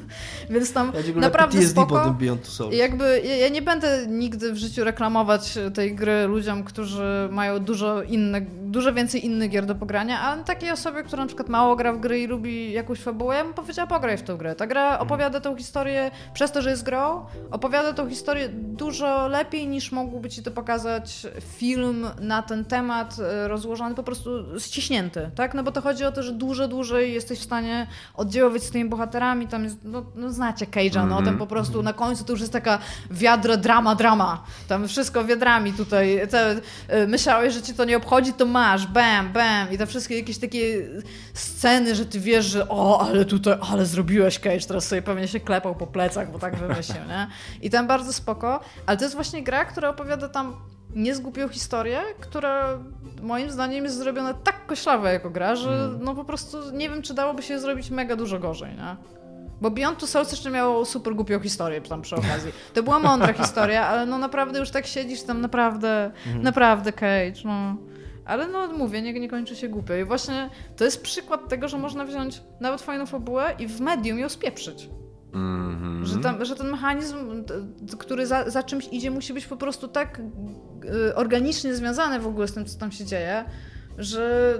(laughs) więc tam Ja naprawdę spoko. tym Beyond Two Souls. Jakby ja, ja nie będę nigdy w życiu reklamować tej gry ludziom, którzy mają dużo inne, dużo więcej innych gier do pogrania, a takiej osobie, która na przykład mało gra w gry i lubi jakąś fabułę, ja bym powiedziała pograj w tę grę. Ta gra opowiada tą historię, przez to, że jest grą, opowiada tą historię dużo lepiej niż mógłby ci to pokazać film na ten temat e, rozłożony, po prostu ściśnięty, tak? No bo to chodzi o to, że dużo dłużej jesteś w stanie oddziaływać z tymi bohaterami, tam jest, no, no znacie Cage'a, no Mhm. tam po prostu na końcu to już jest taka wiadro drama, drama, tam wszystko wiadrami tutaj, te, e, myślałeś, że ci to nie obchodzi, to masz, bam, bam. I te wszystkie jakieś takie sceny, że ty wiesz, że o, ale tutaj, ale zrobiłeś Cage, teraz sobie pewnie się klepał po plecach, bo tak wymyślił, nie? I tam bardzo spoko, ale to jest właśnie gra, która opowiada tam niezgłupią historię, która moim zdaniem jest zrobiona tak koślawa jako gra, że no po prostu nie wiem, czy dałoby się zrobić mega dużo gorzej, nie? Bo Beyond Two Souls jeszcze miało super głupią historię tam przy okazji. To była mądra (laughs) historia, ale no naprawdę już tak siedzisz tam naprawdę, naprawdę Cage, no. Ale no mówię, nie, nie kończy się głupio. I właśnie to jest przykład tego, że można wziąć nawet fajną fabułę i w medium ją spieprzyć. Mhm. Że, tam, że ten mechanizm, który za, za czymś idzie, musi być po prostu tak y, organicznie związany w ogóle z tym, co tam się dzieje, że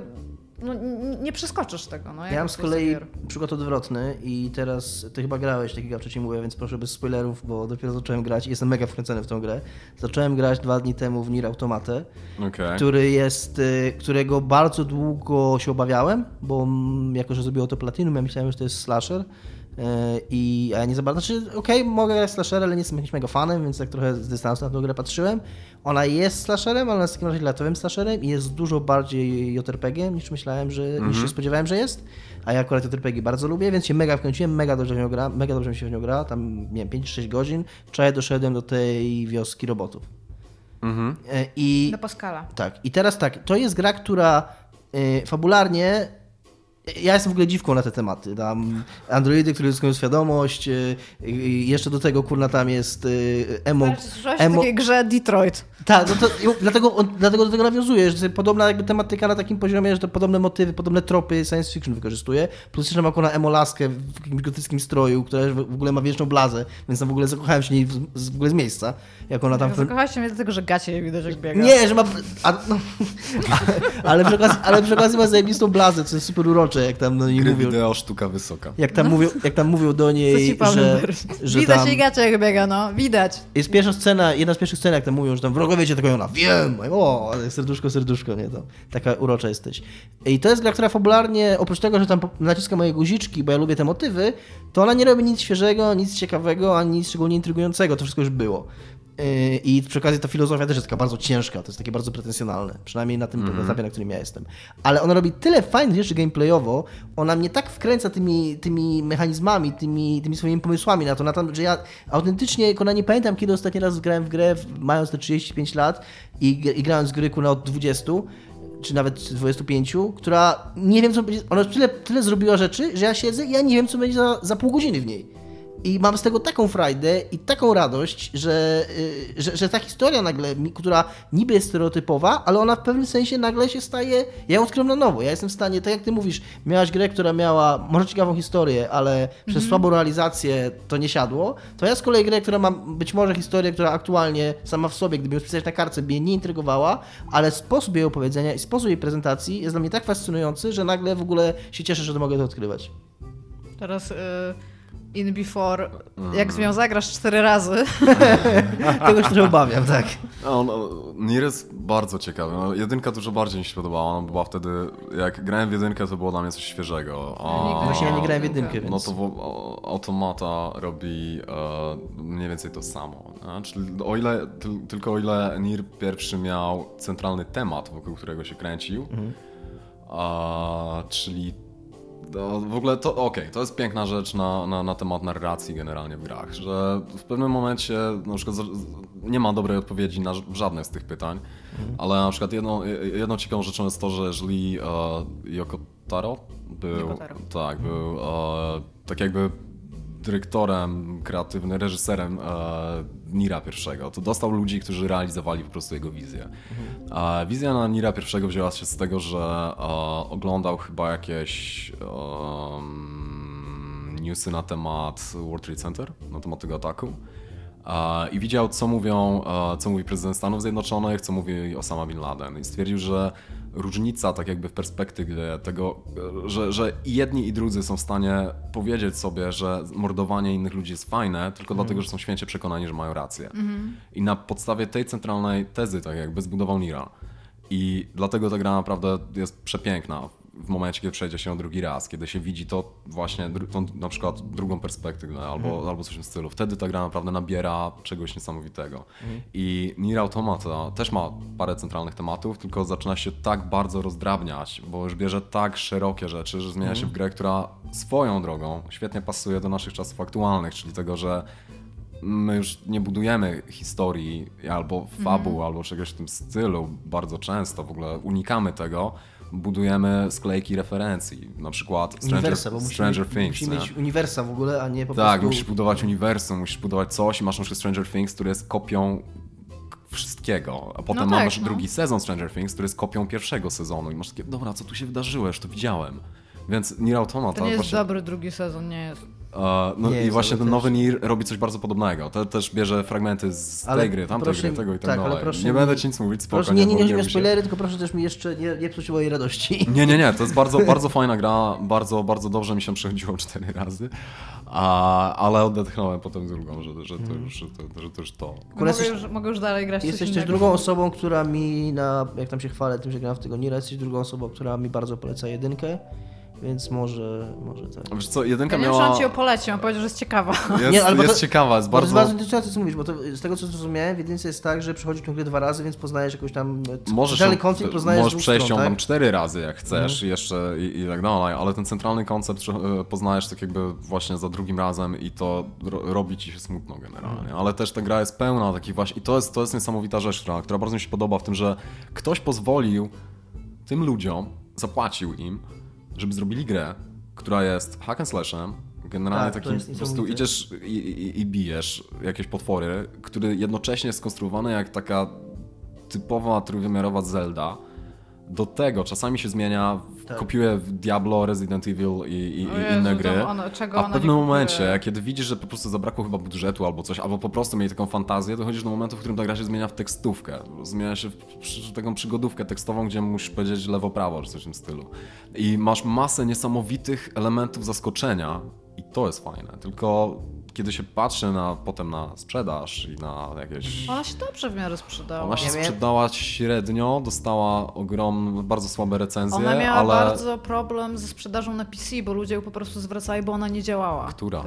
no, nie przeskoczysz tego. No, Ja mam z kolei gier. przykład odwrotny i teraz ty chyba grałeś, tak jak ja wcześniej mówię, więc proszę bez spoilerów, bo dopiero zacząłem grać i jestem mega wkręcony w tą grę. Zacząłem grać dwa dni temu w Nier Automate, Okej. który jest, y, którego bardzo długo się obawiałem, bo jako, że zrobiło to Platinum, ja myślałem, że to jest slasher. Y, I a ja nie za bardzo. Znaczy, okej, mogę grać slasher, ale nie jestem jakimś mega fanem, więc tak trochę z dystansu na tę grę patrzyłem. Ona jest slasherem, ale ona jest takim razie latowym slasherem i jest dużo bardziej JRPG niż myślałem, że niż się spodziewałem, że jest. A ja akurat JRPG bardzo lubię, więc się mega wkręciłem, mega dobrze w nią gra, mega dobrze mi się w nią gra. Tam nie wiem, 5-6 godzin. Wczoraj doszedłem do tej wioski robotów. Mhm. E, I Do Pascala. tak, i teraz tak, to jest gra, która y, fabularnie. Ja jestem w ogóle dziwką na te tematy. Tam androidy, które zyskują świadomość, y, jeszcze do tego kurna tam jest y, emo. Słyszałeś o emo takiej grze Detroit. tak, no to, dlatego, on, dlatego do tego nawiązuje, że podobna jakby tematyka na takim poziomie, że to podobne motywy, podobne tropy science fiction wykorzystuje. Plus jeszcze ma ona emolaskę w jakimś gotyckim stroju, która w ogóle ma wieczną blazę, więc tam w ogóle zakochałem się w niej w, ogóle z miejsca. Jak ona tam... Zakochałaś się mnie dlatego, że gacie jej widać jak biega. nie, że ma. A, no, (laughs) ale, przy okazji, ale przy okazji ma zajebistą blazę, co jest super urocze, jak tam do niej Gry mówią. wideo, sztuka wysoka. Jak tam, mówią, jak tam mówią do niej, że, że Widać tam jej gacie jak biega, no. Widać. jest pierwsza scena, jedna z pierwszych scen, jak tam mówią, że tam wrogowie cię tylko ona, wiem, o, ale serduszko, serduszko, nie tam, taka urocza jesteś. I to jest gra, która fabularnie, oprócz tego, że tam naciska moje guziczki, bo ja lubię te motywy, to ona nie robi nic świeżego, nic ciekawego, ani nic szczególnie intrygującego, to wszystko już było. Yy, I przy okazji ta filozofia też jest taka bardzo ciężka, to jest takie bardzo pretensjonalne, przynajmniej na tym etapie, na którym ja jestem. Ale ona robi tyle fajnych rzeczy gameplayowo, ona mnie tak wkręca tymi, tymi mechanizmami, tymi, tymi swoimi pomysłami na to, na to, że ja autentycznie, ona nie pamiętam, kiedy ostatni raz grałem w grę, mając te 35 lat i, i grając w gry kuna od 20, czy nawet 25, która nie wiem, co będzie. Ona tyle, tyle zrobiła rzeczy, że ja siedzę i ja nie wiem, co będzie za, za pół godziny w niej. I mam z tego taką frajdę i taką radość, że, y, że, że ta historia nagle, która niby jest stereotypowa, ale ona w pewnym sensie nagle się staje. Ja ją odkryłem na nowo. Ja jestem w stanie, tak jak ty mówisz, miałaś grę, która miała może ciekawą historię, ale przez słabą realizację to nie siadło. To ja z kolei grę, która ma być może historię, która aktualnie sama w sobie, gdyby ją spisać na kartce, by mnie nie intrygowała, ale sposób jej opowiedzenia i sposób jej prezentacji jest dla mnie tak fascynujący, że nagle w ogóle się cieszę, że to mogę to odkrywać. Teraz y, in before, jak z nią zagrasz cztery razy, Tego się trochę obawiam, tak. No, no, Nier jest bardzo ciekawy. No, jedynka dużo bardziej mi się podobała. Ona była wtedy, jak grałem w jedynkę, to było dla mnie coś świeżego. A, Właśnie ja nie grałem w jedynkę, więc... No to o- Automata robi e, mniej więcej to samo. nie? Czyli o ile, tyl, tylko o ile Nier pierwszy miał centralny temat, wokół którego się kręcił, a, czyli no, w ogóle to okej, to jest piękna rzecz na, na, na temat narracji generalnie w grach, że w pewnym momencie na przykład nie ma dobrej odpowiedzi na żadne z tych pytań, ale na przykład jedną, jedną ciekawą rzeczą jest to, że jeżeli e, Yoko Taro był, tak, był e, tak jakby dyrektorem kreatywnym, reżyserem e, Nira pierwszego, to dostał ludzi, którzy realizowali po prostu jego wizję. A wizja na Nira pierwszego wzięła się z tego, że e, oglądał chyba jakieś newsy na temat World Trade Center, na temat tego ataku. e, i widział, co mówią, e, co mówi prezydent Stanów Zjednoczonych, co mówi Osama Bin Laden. I stwierdził, że różnica tak jakby w perspektywie tego, że, że i jedni i drudzy są w stanie powiedzieć sobie, że mordowanie innych ludzi jest fajne, tylko dlatego, że są święcie przekonani, że mają rację. I na podstawie tej centralnej tezy tak jakby zbudował Nira. I dlatego ta gra naprawdę jest przepiękna w momencie, kiedy przejdzie się drugi raz, kiedy się widzi to właśnie, tą, na przykład drugą perspektywę albo, albo coś w tym stylu. Wtedy ta gra naprawdę nabiera czegoś niesamowitego. I Nier Automata też ma parę centralnych tematów, tylko zaczyna się tak bardzo rozdrabniać, bo już bierze tak szerokie rzeczy, że zmienia się w grę, która swoją drogą świetnie pasuje do naszych czasów aktualnych, czyli tego, że my już nie budujemy historii albo fabuł, albo czegoś w tym stylu bardzo często, w ogóle unikamy tego. Budujemy sklejki referencji, na przykład Stranger, Uniwersa, bo musimy, Stranger Things. musimy mieć uniwersa w ogóle, a nie po Tak, prostu... musisz budować uniwersum, musisz budować coś i masz na przykład Stranger Things, który jest kopią wszystkiego, a potem No tak, masz no. drugi sezon Stranger Things, który jest kopią pierwszego sezonu i masz takie, dobra, co tu się wydarzyło, już to widziałem. Więc Nier Automata To nie jest właśnie... dobry drugi sezon, nie jest. No Nie i właśnie ten też- nowy Nier robi coś bardzo podobnego. To też bierze fragmenty z Ale tej gry, tamtej proszę- gry, tego i tak, tak, ale dalej. proszę nie mi- będę ci nic mówić, spoko, Proszę, nie, nie, nie mi się. spoilery, tylko proszę też mi jeszcze nie, nie psuć mojej radości. (laughs) Nie, nie, nie, to jest bardzo, (laughs) bardzo fajna gra, bardzo, bardzo dobrze mi się przechodziło (laughs) cztery razy, a, ale odetchnąłem potem z ulgą, że, że, to już, że, to, że to już to. Mogę jesteś- już, mogę już dalej grać Jesteś też drugą osobą, która mi na, jak tam się chwalę tym, że gram w tego Nira, jesteś drugą osobą, która mi bardzo poleca jedynkę, więc może, może tak. Wiesz co, jedynka Ja nie miała... muszę ci o polecie, on powiedział, że jest ciekawa. Jest, Nie, jest to- ciekawa, jest Bo To jest bardzo... bardzo interesujące, co mówisz, bo to, z tego co zrozumiałem, w jedynce jest tak, że przechodzisz tę grę dwa razy, więc poznajesz jakąś tam Możesz, centralny ją- konflikt, poznajesz możesz przejść stron, ją tak? tam cztery razy jak chcesz i jeszcze i, i tak dalej, ale ten centralny koncept e, poznajesz tak jakby właśnie za drugim razem i to ro, robi ci się smutno generalnie, Mhm. ale też ta gra jest pełna takich właśnie i to jest, to jest niesamowita rzecz, która, która bardzo mi się podoba w tym, że ktoś pozwolił tym ludziom, zapłacił im, żeby zrobili grę, która jest hack and slashem, generalnie Tak, takim po prostu idziesz i, i, i bijesz jakieś potwory, który jednocześnie jest skonstruowany jak taka typowa trójwymiarowa Zelda. Do tego czasami się zmienia, Tak. kopiuje w Diablo, Resident Evil i, i, i Jezu, inne gry. ono- a w pewnym momencie, kiedy widzisz, że po prostu zabrakło chyba budżetu albo coś, albo po prostu mieli taką fantazję, dochodzisz do momentu, w którym ta gra się zmienia w tekstówkę. Zmienia się w, w taką przygodówkę tekstową, gdzie musisz powiedzieć lewo-prawo, czy coś w tym stylu. I masz masę niesamowitych elementów zaskoczenia to jest fajne. Tylko kiedy się patrzy na, potem na sprzedaż i na jakieś... Ona się dobrze w miarę sprzedała. Ona się sprzedała średnio, dostała ogromne, bardzo słabe recenzje, Ona miała ale... bardzo problem ze sprzedażą na PC, bo ludzie ją po prostu zwracali, bo ona nie działała. Która?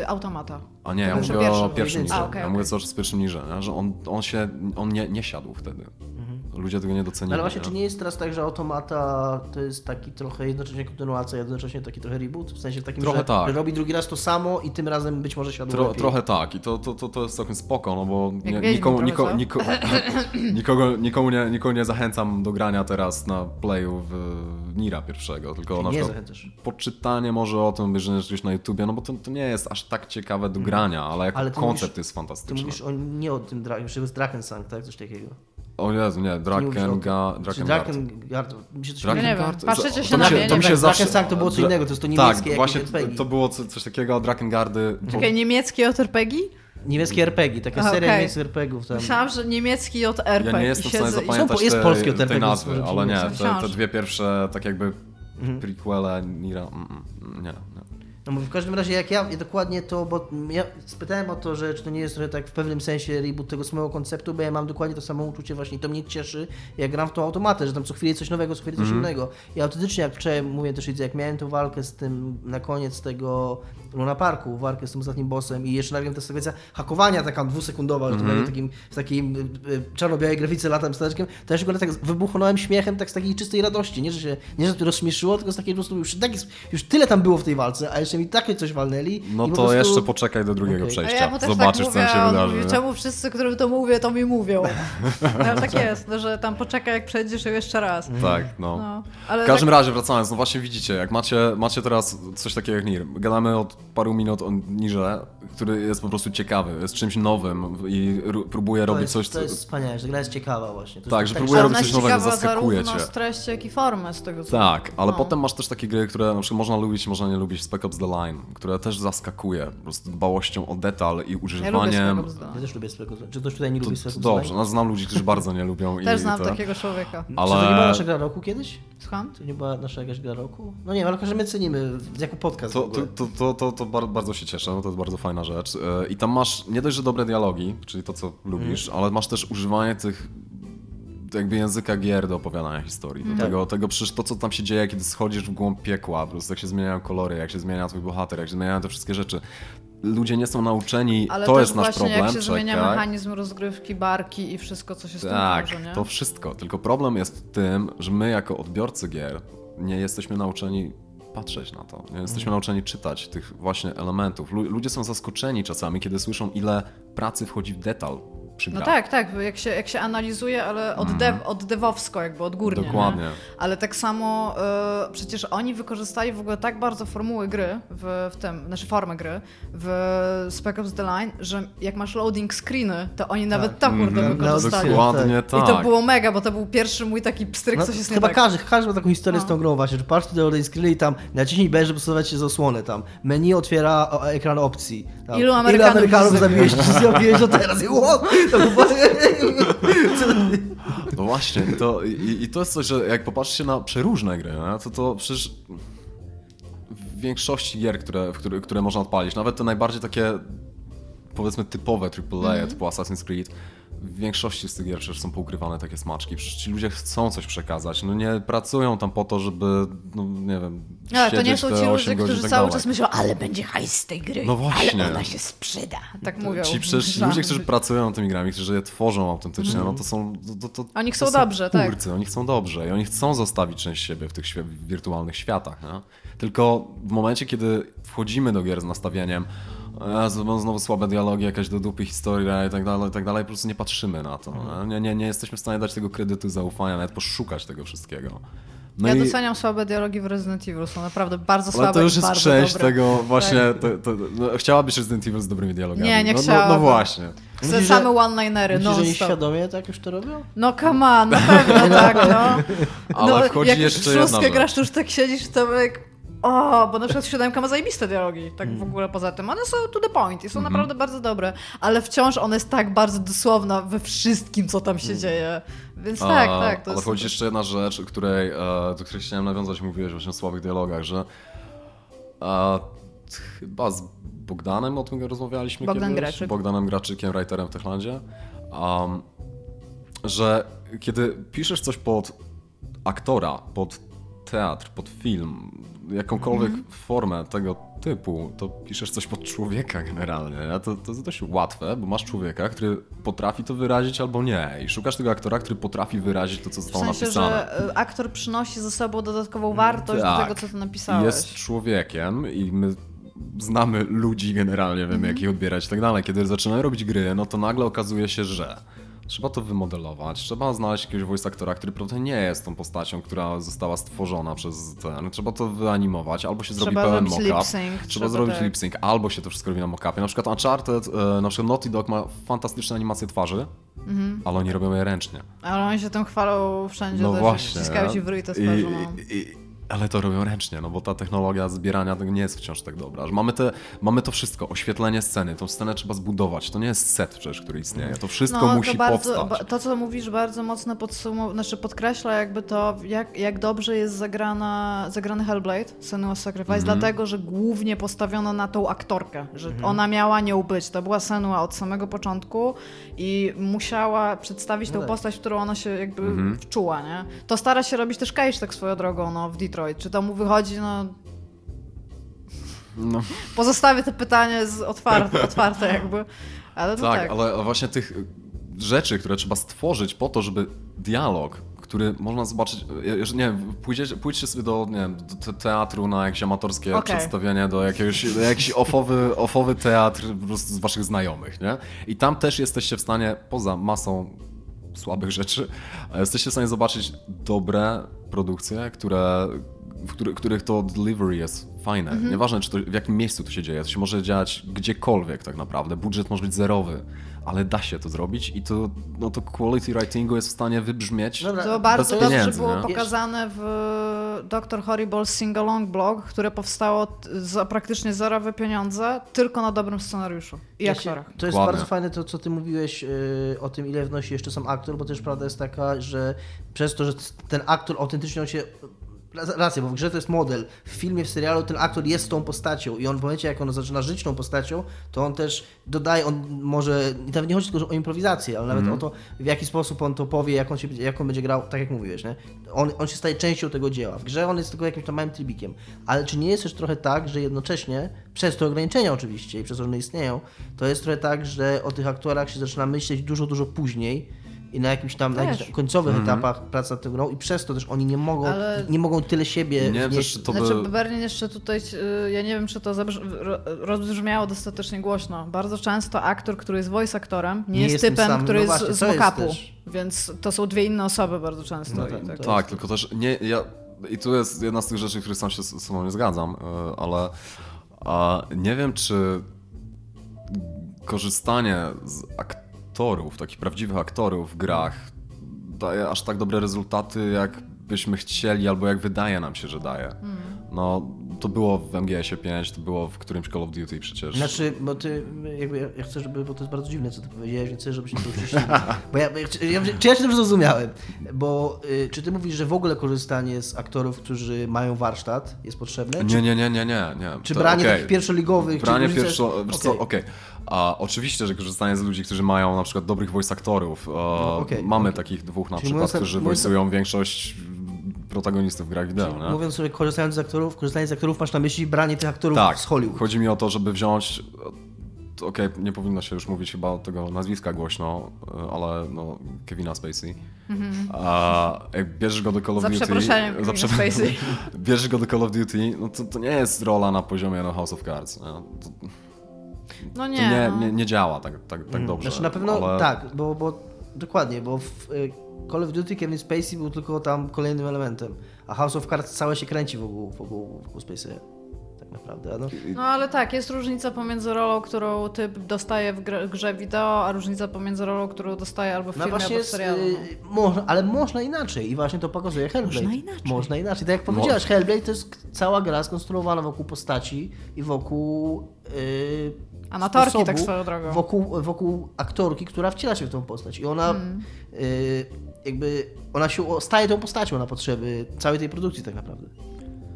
Y, automata. A nie, ja Przy mówię o pierwszym. pierwszym A, niże. okej, ja mówię cały czas o pierwszym niże, nie? że on, on się, on nie, nie siadł wtedy. Ludzie tego nie docenili. Ale właśnie, nie? czy nie jest teraz tak, że Automata to jest taki trochę jednocześnie kontynuacja, jednocześnie taki trochę reboot? W sensie takim, Trochę że, tak. że robi drugi raz to samo i tym razem być może siadł Tro, lepiej. trochę tak i to, to, to, to jest całkiem spoko, no bo nie, nikomu, niko, niko, (coughs) nikogo, nikomu, nie, nikomu nie zachęcam do grania teraz na playu w Nira pierwszego, tylko na nie przykład zachęcasz. poczytanie może o tym, obejrzenie czegoś na YouTubie, no bo to, to nie jest aż tak ciekawe do grania, ale jako Ale ty koncept mówisz- jest Ty fantastyczny. mówisz o, nie o tym, że jest Drakensang, tak? Coś takiego. O Jezu, nie. Drakengard. Drakengard. Drakengard, Ja nie wiem, Drakengard? patrzycie się to na mnie, to nie mi się zawsze... Drakensang to było co innego, to jest to niemieckie, Tak, właśnie RPG. to było co, coś takiego, Drakengardy. Czekaj, niemiecki JRPG? Niemieckie RPG, taka Aha, seria okej. niemieckich RPGów tam. Myślałam, że niemiecki JRPG. Ja nie jestem w stanie zapamiętać jest polski tej RPG, nazwy, ale nie, te, te dwie pierwsze tak jakby Mhm. prequele Nira, mm, mm, nie, nie. No w każdym razie jak ja dokładnie to, bo ja spytałem o to, że czy to nie jest trochę tak w pewnym sensie reboot tego samego konceptu, bo ja mam dokładnie to samo uczucie właśnie i to mnie cieszy, jak gram w tą automatę, że tam co chwilę coś nowego, co chwilę coś Mhm. innego. I autentycznie jak wczoraj mówię też jak miałem tą walkę z tym na koniec tego Luna Parku, walkę z tym ostatnim bossem i jeszcze nagle ta sekwencja hakowania taka dwusekundowa, że to nagle takim, w takim y, y, czarno-białej grafice latam stateczkiem, to ja się tak wybuchnąłem śmiechem tak z takiej czystej radości, nie że się, nie że to rozśmieszyło, tylko z takiej po prostu już, tak, już tyle tam było w tej walce, a jeszcze mi takie coś walnęli. No i to prostu... jeszcze poczekaj do drugiego. A przejścia. ja też Zobaczysz, tak co mówię, się wydarzy. mówi, nie? czemu wszyscy, którym to mówię, to mi mówią. (laughs) Ale tak jest, no, że tam poczekaj, jak przejdziesz ją jeszcze raz. Tak, no. No, ale W każdym tak, razie wracając, no właśnie widzicie, jak macie, macie teraz coś takiego jak Nir. Gadamy od paru minut o Nirze, który jest po prostu ciekawy, jest czymś nowym i próbuje To robić jest, coś, to jest wspaniałe, że gra jest ciekawa właśnie. To Tak, jest że tak, próbuje robić coś nowego, zaskakuje cię. z treści, jak i formy z tego co Tak, ale no. potem masz też takie gry, które na przykład można lubić, można nie lubić. Spec Ops The Line, które też zaskakuje po prostu dbałością o detal i Ja lubię używaniem... Ja Line. też lubię Ops. Czy ktoś tutaj nie To, lubi Ops dobrze, no, znam ludzi, którzy bardzo nie lubią i Też znam to, takiego człowieka. Ale... Czy to nie była nasza gra roku kiedyś? Słucham? To nie była nasza jakaś gra roku? No nie ale każdy my cenimy jako podcast to, to, to, to, to, to bar- bardzo się cieszę, no to jest bardzo fajna rzecz. E, I tam masz nie dość, że dobre dialogi, czyli to, co lubisz, ale masz też używanie tych jakby języka gier do opowiadania historii. Do tego, tego przecież to, co tam się dzieje, kiedy schodzisz w głąb piekła, po prostu jak się zmieniają kolory, jak się zmienia twój bohater, jak się zmieniają te wszystkie rzeczy. Ludzie nie są nauczeni, Ale to jest nasz właśnie problem. jak się zmienia czekaj. mechanizm rozgrywki, barki i wszystko, co się z tym Tak, wiąże, nie? to wszystko. Tylko problem jest w tym, że my jako odbiorcy gier nie jesteśmy nauczeni patrzeć na to. Nie Mhm. jesteśmy nauczeni czytać tych właśnie elementów. Lu- Ludzie są zaskoczeni czasami, kiedy słyszą, ile pracy wchodzi w detal przy No tak, tak, jak się, jak się analizuje, ale od, dev, od devowsko, jakby odgórnie. Dokładnie. Nie? Ale tak samo e, przecież oni wykorzystali w ogóle tak bardzo formuły gry, w, w tym, znaczy formę gry w Spec Ops The Line, że jak masz loading screeny, to oni nawet to kurde Mhm. wykorzystali. No, Dokładnie I tak. to było mega, bo to był pierwszy mój taki pstryk, No, coś jest nie chyba tak. każdy, każdy ma taką historię z No. tą grą właśnie, że patrz tutaj o tej screenie i tam naciśnij B, żeby stosować się z osłony tam. Menu otwiera ekran opcji. Tam. Ilu Amerykanów Ilu Amerykanów zabiłeś? zabiłeś, zabiłeś do teraz? I, wow, to było... No właśnie, to, i, i to jest coś, że jak popatrzycie na przeróżne gry, nie, to to przecież w większości gier, które, które, które można odpalić, nawet te najbardziej takie powiedzmy typowe AAA, Mhm. typu Assassin's Creed, w większości z tych gier przecież są poukrywane takie smaczki. Przecież ci ludzie chcą coś przekazać. No nie pracują tam po to, żeby, no nie wiem, Ale to nie siedzieć są ci 8 ludzie, którzy tak cały dalej. czas myślą, ale będzie hajs z tej gry, No właśnie. ale ona się sprzeda. Tak mówią. Ci przecież (laughs) ludzie, którzy pracują nad tymi grami, którzy je tworzą autentycznie, no to są. To, to, Oni chcą to są dobrze, tak. twórcy, Oni chcą dobrze i oni chcą zostawić część siebie w tych świe- wirtualnych światach. Nie? Tylko w momencie, kiedy wchodzimy do gier z nastawieniem, Jezu, będą znowu słabe dialogi, jakaś do dupy historia i tak dalej, i tak dalej, po prostu nie patrzymy na to. Mhm. Nie, nie, nie jesteśmy w stanie dać tego kredytu zaufania, nawet poszukać tego wszystkiego. No ja i- doceniam słabe dialogi w Resident Evil, są naprawdę bardzo słabe ale to już jest część tego właśnie. Tak. To, to, no, chciałabyś Resident Evil z dobrymi dialogami. Nie, nie no, no, chciałabym. no właśnie. Chcę same one-linery, że oni świadomie tak już to robią? No come on, na pewno (laughs) tak, no. Ale no, wchodzi jak jeszcze w jedna rzecz. grasz, to już tak siedzisz, to jak... O, bo na przykład siódemka ma zajebiste dialogi, tak Mm. w ogóle poza tym. One są to the point i są Mhm. naprawdę bardzo dobre, ale wciąż ona jest tak bardzo dosłowna we wszystkim, co tam się dzieje. Więc tak, Mm. A, tak. To ale jest chodzi jeszcze jedna rzecz, której, e, do której chciałem nawiązać, mówiłeś właśnie o słabych dialogach, że e, chyba z Bogdanem o tym rozmawialiśmy Bogdan kiedyś. Graczyk. Bogdanem Graczykiem, writerem w Techlandzie, um, że kiedy piszesz coś pod aktora, pod teatr, pod film, jakąkolwiek Mhm. formę tego typu, to piszesz coś pod człowieka generalnie. nie? To, to jest dość łatwe, bo masz człowieka, który potrafi to wyrazić albo nie. I szukasz tego aktora, który potrafi wyrazić to, co w zostało sensie, napisane. że y, aktor przynosi ze sobą dodatkową wartość do tego, co ty napisałeś. Jest człowiekiem i my znamy ludzi generalnie, wiemy Mhm. jak ich odbierać i tak dalej. Kiedy zaczynają robić gry, no to nagle okazuje się, że trzeba to wymodelować, trzeba znaleźć jakiegoś voice aktora, który prawda nie jest tą postacią, która została stworzona przez ten. Trzeba to wyanimować, albo się zrobi Trzeba pełen mock-up. lip-sync, Trzeba, trzeba zrobić tak. lip sync, albo się to wszystko robi na mock-upie. Na przykład Uncharted, e, na przykład Naughty Dog ma fantastyczne animacje twarzy, Mhm. ale oni robią je ręcznie. Ale oni się tym chwalą wszędzie, No też właśnie. ściskają ci w ryj te I. No. i, ale to robią ręcznie, no bo ta technologia zbierania tego nie jest wciąż tak dobra. Że mamy, te, mamy to wszystko, oświetlenie sceny, tą scenę trzeba zbudować. To nie jest set przecież, który istnieje. To wszystko No, musi to, bardzo, powstać. ba- to, co mówisz, bardzo mocno podsumow- znaczy podkreśla jakby to, jak, jak dobrze jest zagrana, zagrany Hellblade, Senua Sacrifice, Mhm. dlatego, że głównie postawiono na tą aktorkę, że Mhm. ona miała nią być. To była Senua od samego początku i musiała przedstawić tą tak. postać, w którą ona się jakby Mhm. wczuła, nie? To stara się robić też Cage tak swoją drogą, no, w Detroit. Czy to mu wychodzi, no... No, Pozostawię to pytanie z otwarte, otwarte jakby, ale no tak, tak. ale właśnie tych rzeczy, które trzeba stworzyć po to, żeby dialog, który można zobaczyć, jeżeli, nie wiem, pójdziecie, pójdźcie sobie do, nie wiem, do te- teatru na jakieś amatorskie Okej. przedstawienie, do jakiegoś, do jakiś ofowy, ofowy teatr po prostu z waszych znajomych, nie? I tam też jesteście w stanie, poza masą słabych rzeczy, jesteście w stanie zobaczyć dobre produkcje, które, w który, których to delivery jest fajne. Mhm. Nieważne, czy to, w jakim miejscu to się dzieje, to się może dziać gdziekolwiek tak naprawdę. Budżet może być zerowy, ale da się to zrobić i to, no to quality writingu jest w stanie wybrzmieć. Dobra, To bardzo dobrze było nie? pokazane w Dr. Horrible Sing-Along blog, które powstało za praktycznie zerowe pieniądze, tylko na dobrym scenariuszu i Ja się- aktorach. To jest bardzo fajne to, co ty mówiłeś y, o tym, ile wnosi jeszcze sam aktor, bo też prawda jest taka, że przez to, że ten aktor autentycznie on się. Racja, bo w grze to jest model. W filmie, w serialu ten aktor jest tą postacią i on w momencie, jak on zaczyna żyć tą postacią, to on też dodaje, on może, i nawet nie chodzi tylko o improwizację, ale nawet Mhm. o to, w jaki sposób on to powie, jak on, się, jak on będzie grał, tak jak mówiłeś, nie? On, on się staje częścią tego dzieła. W grze on jest tylko jakimś tam małym tribikiem. Ale czy nie jest też trochę tak, że jednocześnie, przez te ograniczenia oczywiście i przez to, że one istnieją, to jest trochę tak, że o tych aktorach się zaczyna myśleć dużo, dużo później i na jakimś tam, na jakichś końcowych Mhm. etapach pracy nad tą grą i przez to też oni nie mogą, Ale- nie mogą tyle siebie Nie wiem wnieść. to znaczy, by... Berlin jeszcze tutaj, y, ja nie wiem, czy to rozbrzmiało dostatecznie głośno. Bardzo często aktor, który jest voice aktorem, nie, Nie jest typem, samym. który No jest właśnie, z jest mock-upu. też. Więc to są dwie inne osoby bardzo często. No tak, tak. Tak, tylko też nie, ja, i tu jest jedna z tych rzeczy, których sam się z sobą nie zgadzam, e, ale a, nie wiem, czy korzystanie z aktorów, takich prawdziwych aktorów w grach daje aż tak dobre rezultaty, jak byśmy chcieli, albo jak wydaje nam się, że daje. No, to było w MGS-ie 5, to było w którymś Call of Duty przecież. Znaczy, bo ty, jakby, ja- chcę, żeby, bo to jest bardzo dziwne, co ty powiedziałeś, więc chcę, żebyśmy to uściślili. (laughs) Bo ja, ja, ja, czy ja się dobrze zrozumiałem? Bo y, czy ty mówisz, że w ogóle korzystanie z aktorów, którzy mają warsztat jest potrzebne? Nie, nie, nie, nie, nie. nie. Czy To- branie takich pierwszoligowych? Branie czy pierwszo... Okej. okej. A oczywiście, że korzystanie z ludzi, którzy mają na przykład dobrych voice aktorów. E, No, okej, mamy okej. takich dwóch na Czyli przykład, mówiąc którzy mówiąc voice'ują większość protagonistów w grach wideo, nie? Mówiąc sobie, korzystając z aktorów, korzystanie z aktorów masz na myśli branie tych aktorów Tak, z Hollywood. chodzi mi o to, żeby wziąć... Okej, nie powinno się już mówić chyba tego nazwiska głośno, e, ale no, Kevina Spacey. A jak bierzesz go do Call of Za Duty... przeproszeniem, Kevina przepro- Spacey. (laughs) Bierzesz go do Call of Duty, no to, to nie jest rola na poziomie no, House of Cards. Nie? To, No to nie, nie, no. nie, nie działa tak, tak, tak dobrze. Znaczy na pewno ale... tak, bo, bo dokładnie, bo w y, Call of Duty Kevin Spacey był tylko tam kolejnym elementem, a House of Cards całe się kręci wokół, wokół, wokół Spacey'a. Tak naprawdę. No. No ale tak, jest różnica pomiędzy rolą, którą typ dostaje w grze, grze wideo, a różnica pomiędzy rolą, którą dostaje albo w No filmie, właśnie albo w jest, serialu. y, no. można, ale można inaczej i właśnie to pokazuje Hellblade. Można inaczej. Można inaczej. Tak jak powiedziałeś, Hellblade to jest cała gra skonstruowana wokół postaci i wokół y, Amatorki, sposobu, tak swoją drogą. Wokół, wokół aktorki, która wciela się w tą postać i ona Mm. y, jakby ona się staje tą postacią na potrzeby całej tej produkcji tak naprawdę.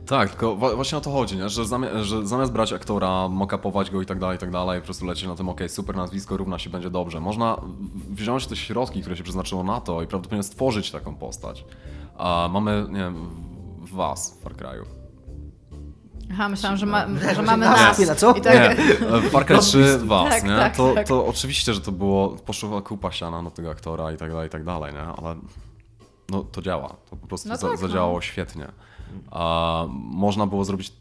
Tak, tylko właśnie o to chodzi, nie? Że, zami- że zamiast brać aktora, mock-upować go i tak dalej, i tak dalej, po prostu lecieć na tym, okej, super nazwisko, równa się będzie dobrze. Można wziąć te środki, które się przeznaczyło na to i prawdopodobnie stworzyć taką postać. A mamy, nie wiem, w- was w Far Cry'u. Aha, myślałam, że, ma, że (laughs) mamy nas. Chwila, co? I tak, Nie, w Far Cry 3 was, Tak, nie? tak, to, tak. to oczywiście, że to było, poszła kupa siana na tego aktora i tak dalej, i tak dalej, nie? Ale no, to działa. To po prostu No za, tak, no. zadziałało świetnie. A, można było zrobić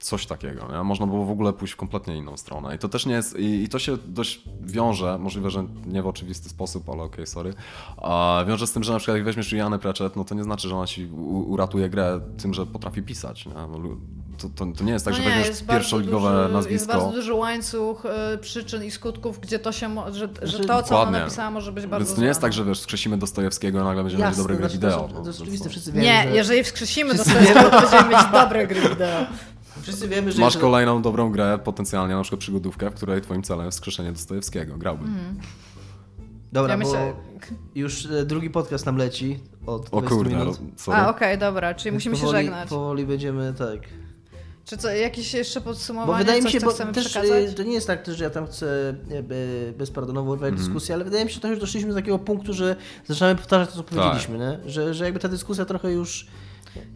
coś takiego, nie? Można było w ogóle pójść w kompletnie inną stronę. I to też nie jest, i, i to się dość wiąże, możliwe, że nie w oczywisty sposób, ale okej, sorry. A, wiąże z tym, że na przykład jak weźmiesz Julianę Pratchett, no to nie znaczy, że ona ci uratuje grę tym, że potrafi pisać, nie? To, to, to nie jest tak, no że nie, weźmiesz jest pierwszoligowe duży, Jest nazwisko. bardzo duży łańcuch y, przyczyn i skutków, gdzie to się, że, że to, co ona Dokładnie. napisała, może być bardzo Więc to nie jest tak, że wiesz, skrzesimy Dostojewskiego, a nagle będziemy mieli dobre gry znaczy, wideo. To, no, to jest wszyscy wiemy, Nie, że, jeżeli wskrzesimy Dostojewskiego, to będziemy mieć dobre gry wideo. wszyscy wiemy, że Masz kolejną dobrą grę, potencjalnie na przykład przygodówkę, w której twoim celem jest wskrzeszenie Dostojewskiego. Grałbym. Dobra, Ja myślę- bo już e, drugi podcast nam leci od O 20 kurde, minut. sorry. A, okej, dobra, czyli musimy się powoli, żegnać. Powoli będziemy, tak. Czy co, jakieś jeszcze podsumowanie, Bo wydaje mi coś, się, co bo chcemy też przekazać? y, to nie jest tak, że ja tam chcę be- bezpardonowo urwać Mhm. dyskusję, ale wydaje mi się, że to już doszliśmy do takiego punktu, że zaczynamy powtarzać to, co Tak. powiedzieliśmy, nie? Że, że jakby ta dyskusja trochę już...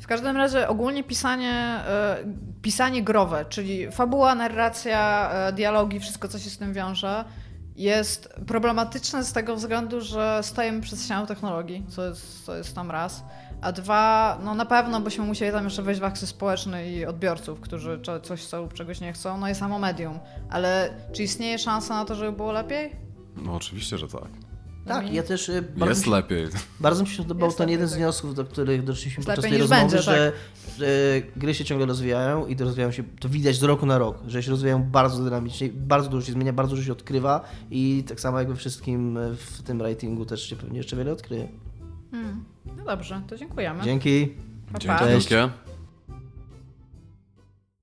W każdym razie ogólnie pisanie, e, pisanie growe, czyli fabuła, narracja, e, dialogi, wszystko co się z tym wiąże, jest problematyczne z tego względu, że stajemy przed ścianą technologii, co jest, co jest tam raz. A dwa, no na pewno byśmy musieli tam jeszcze wejść w akces społeczny i odbiorców, którzy coś chcą lub czegoś nie chcą, no i samo medium. Ale czy istnieje szansa na to, żeby było lepiej? No oczywiście, że tak. Tak, ja też e, bardzo, Jest mi lepiej. bardzo mi się podobał Jest ten lepiej, jeden z tak. wniosków, do których doszliśmy Jest podczas tej rozmowy, będzie, że, że gry się ciągle rozwijają i to rozwijają się, to widać z roku na rok, że się rozwijają bardzo dynamicznie, bardzo dużo się zmienia, bardzo dużo się odkrywa i tak samo jak we wszystkim w tym ratingu też się pewnie jeszcze wiele odkryje. No dobrze, to dziękujemy. Dzięki. Pa, pa. Dzięki Cześć. wielkie.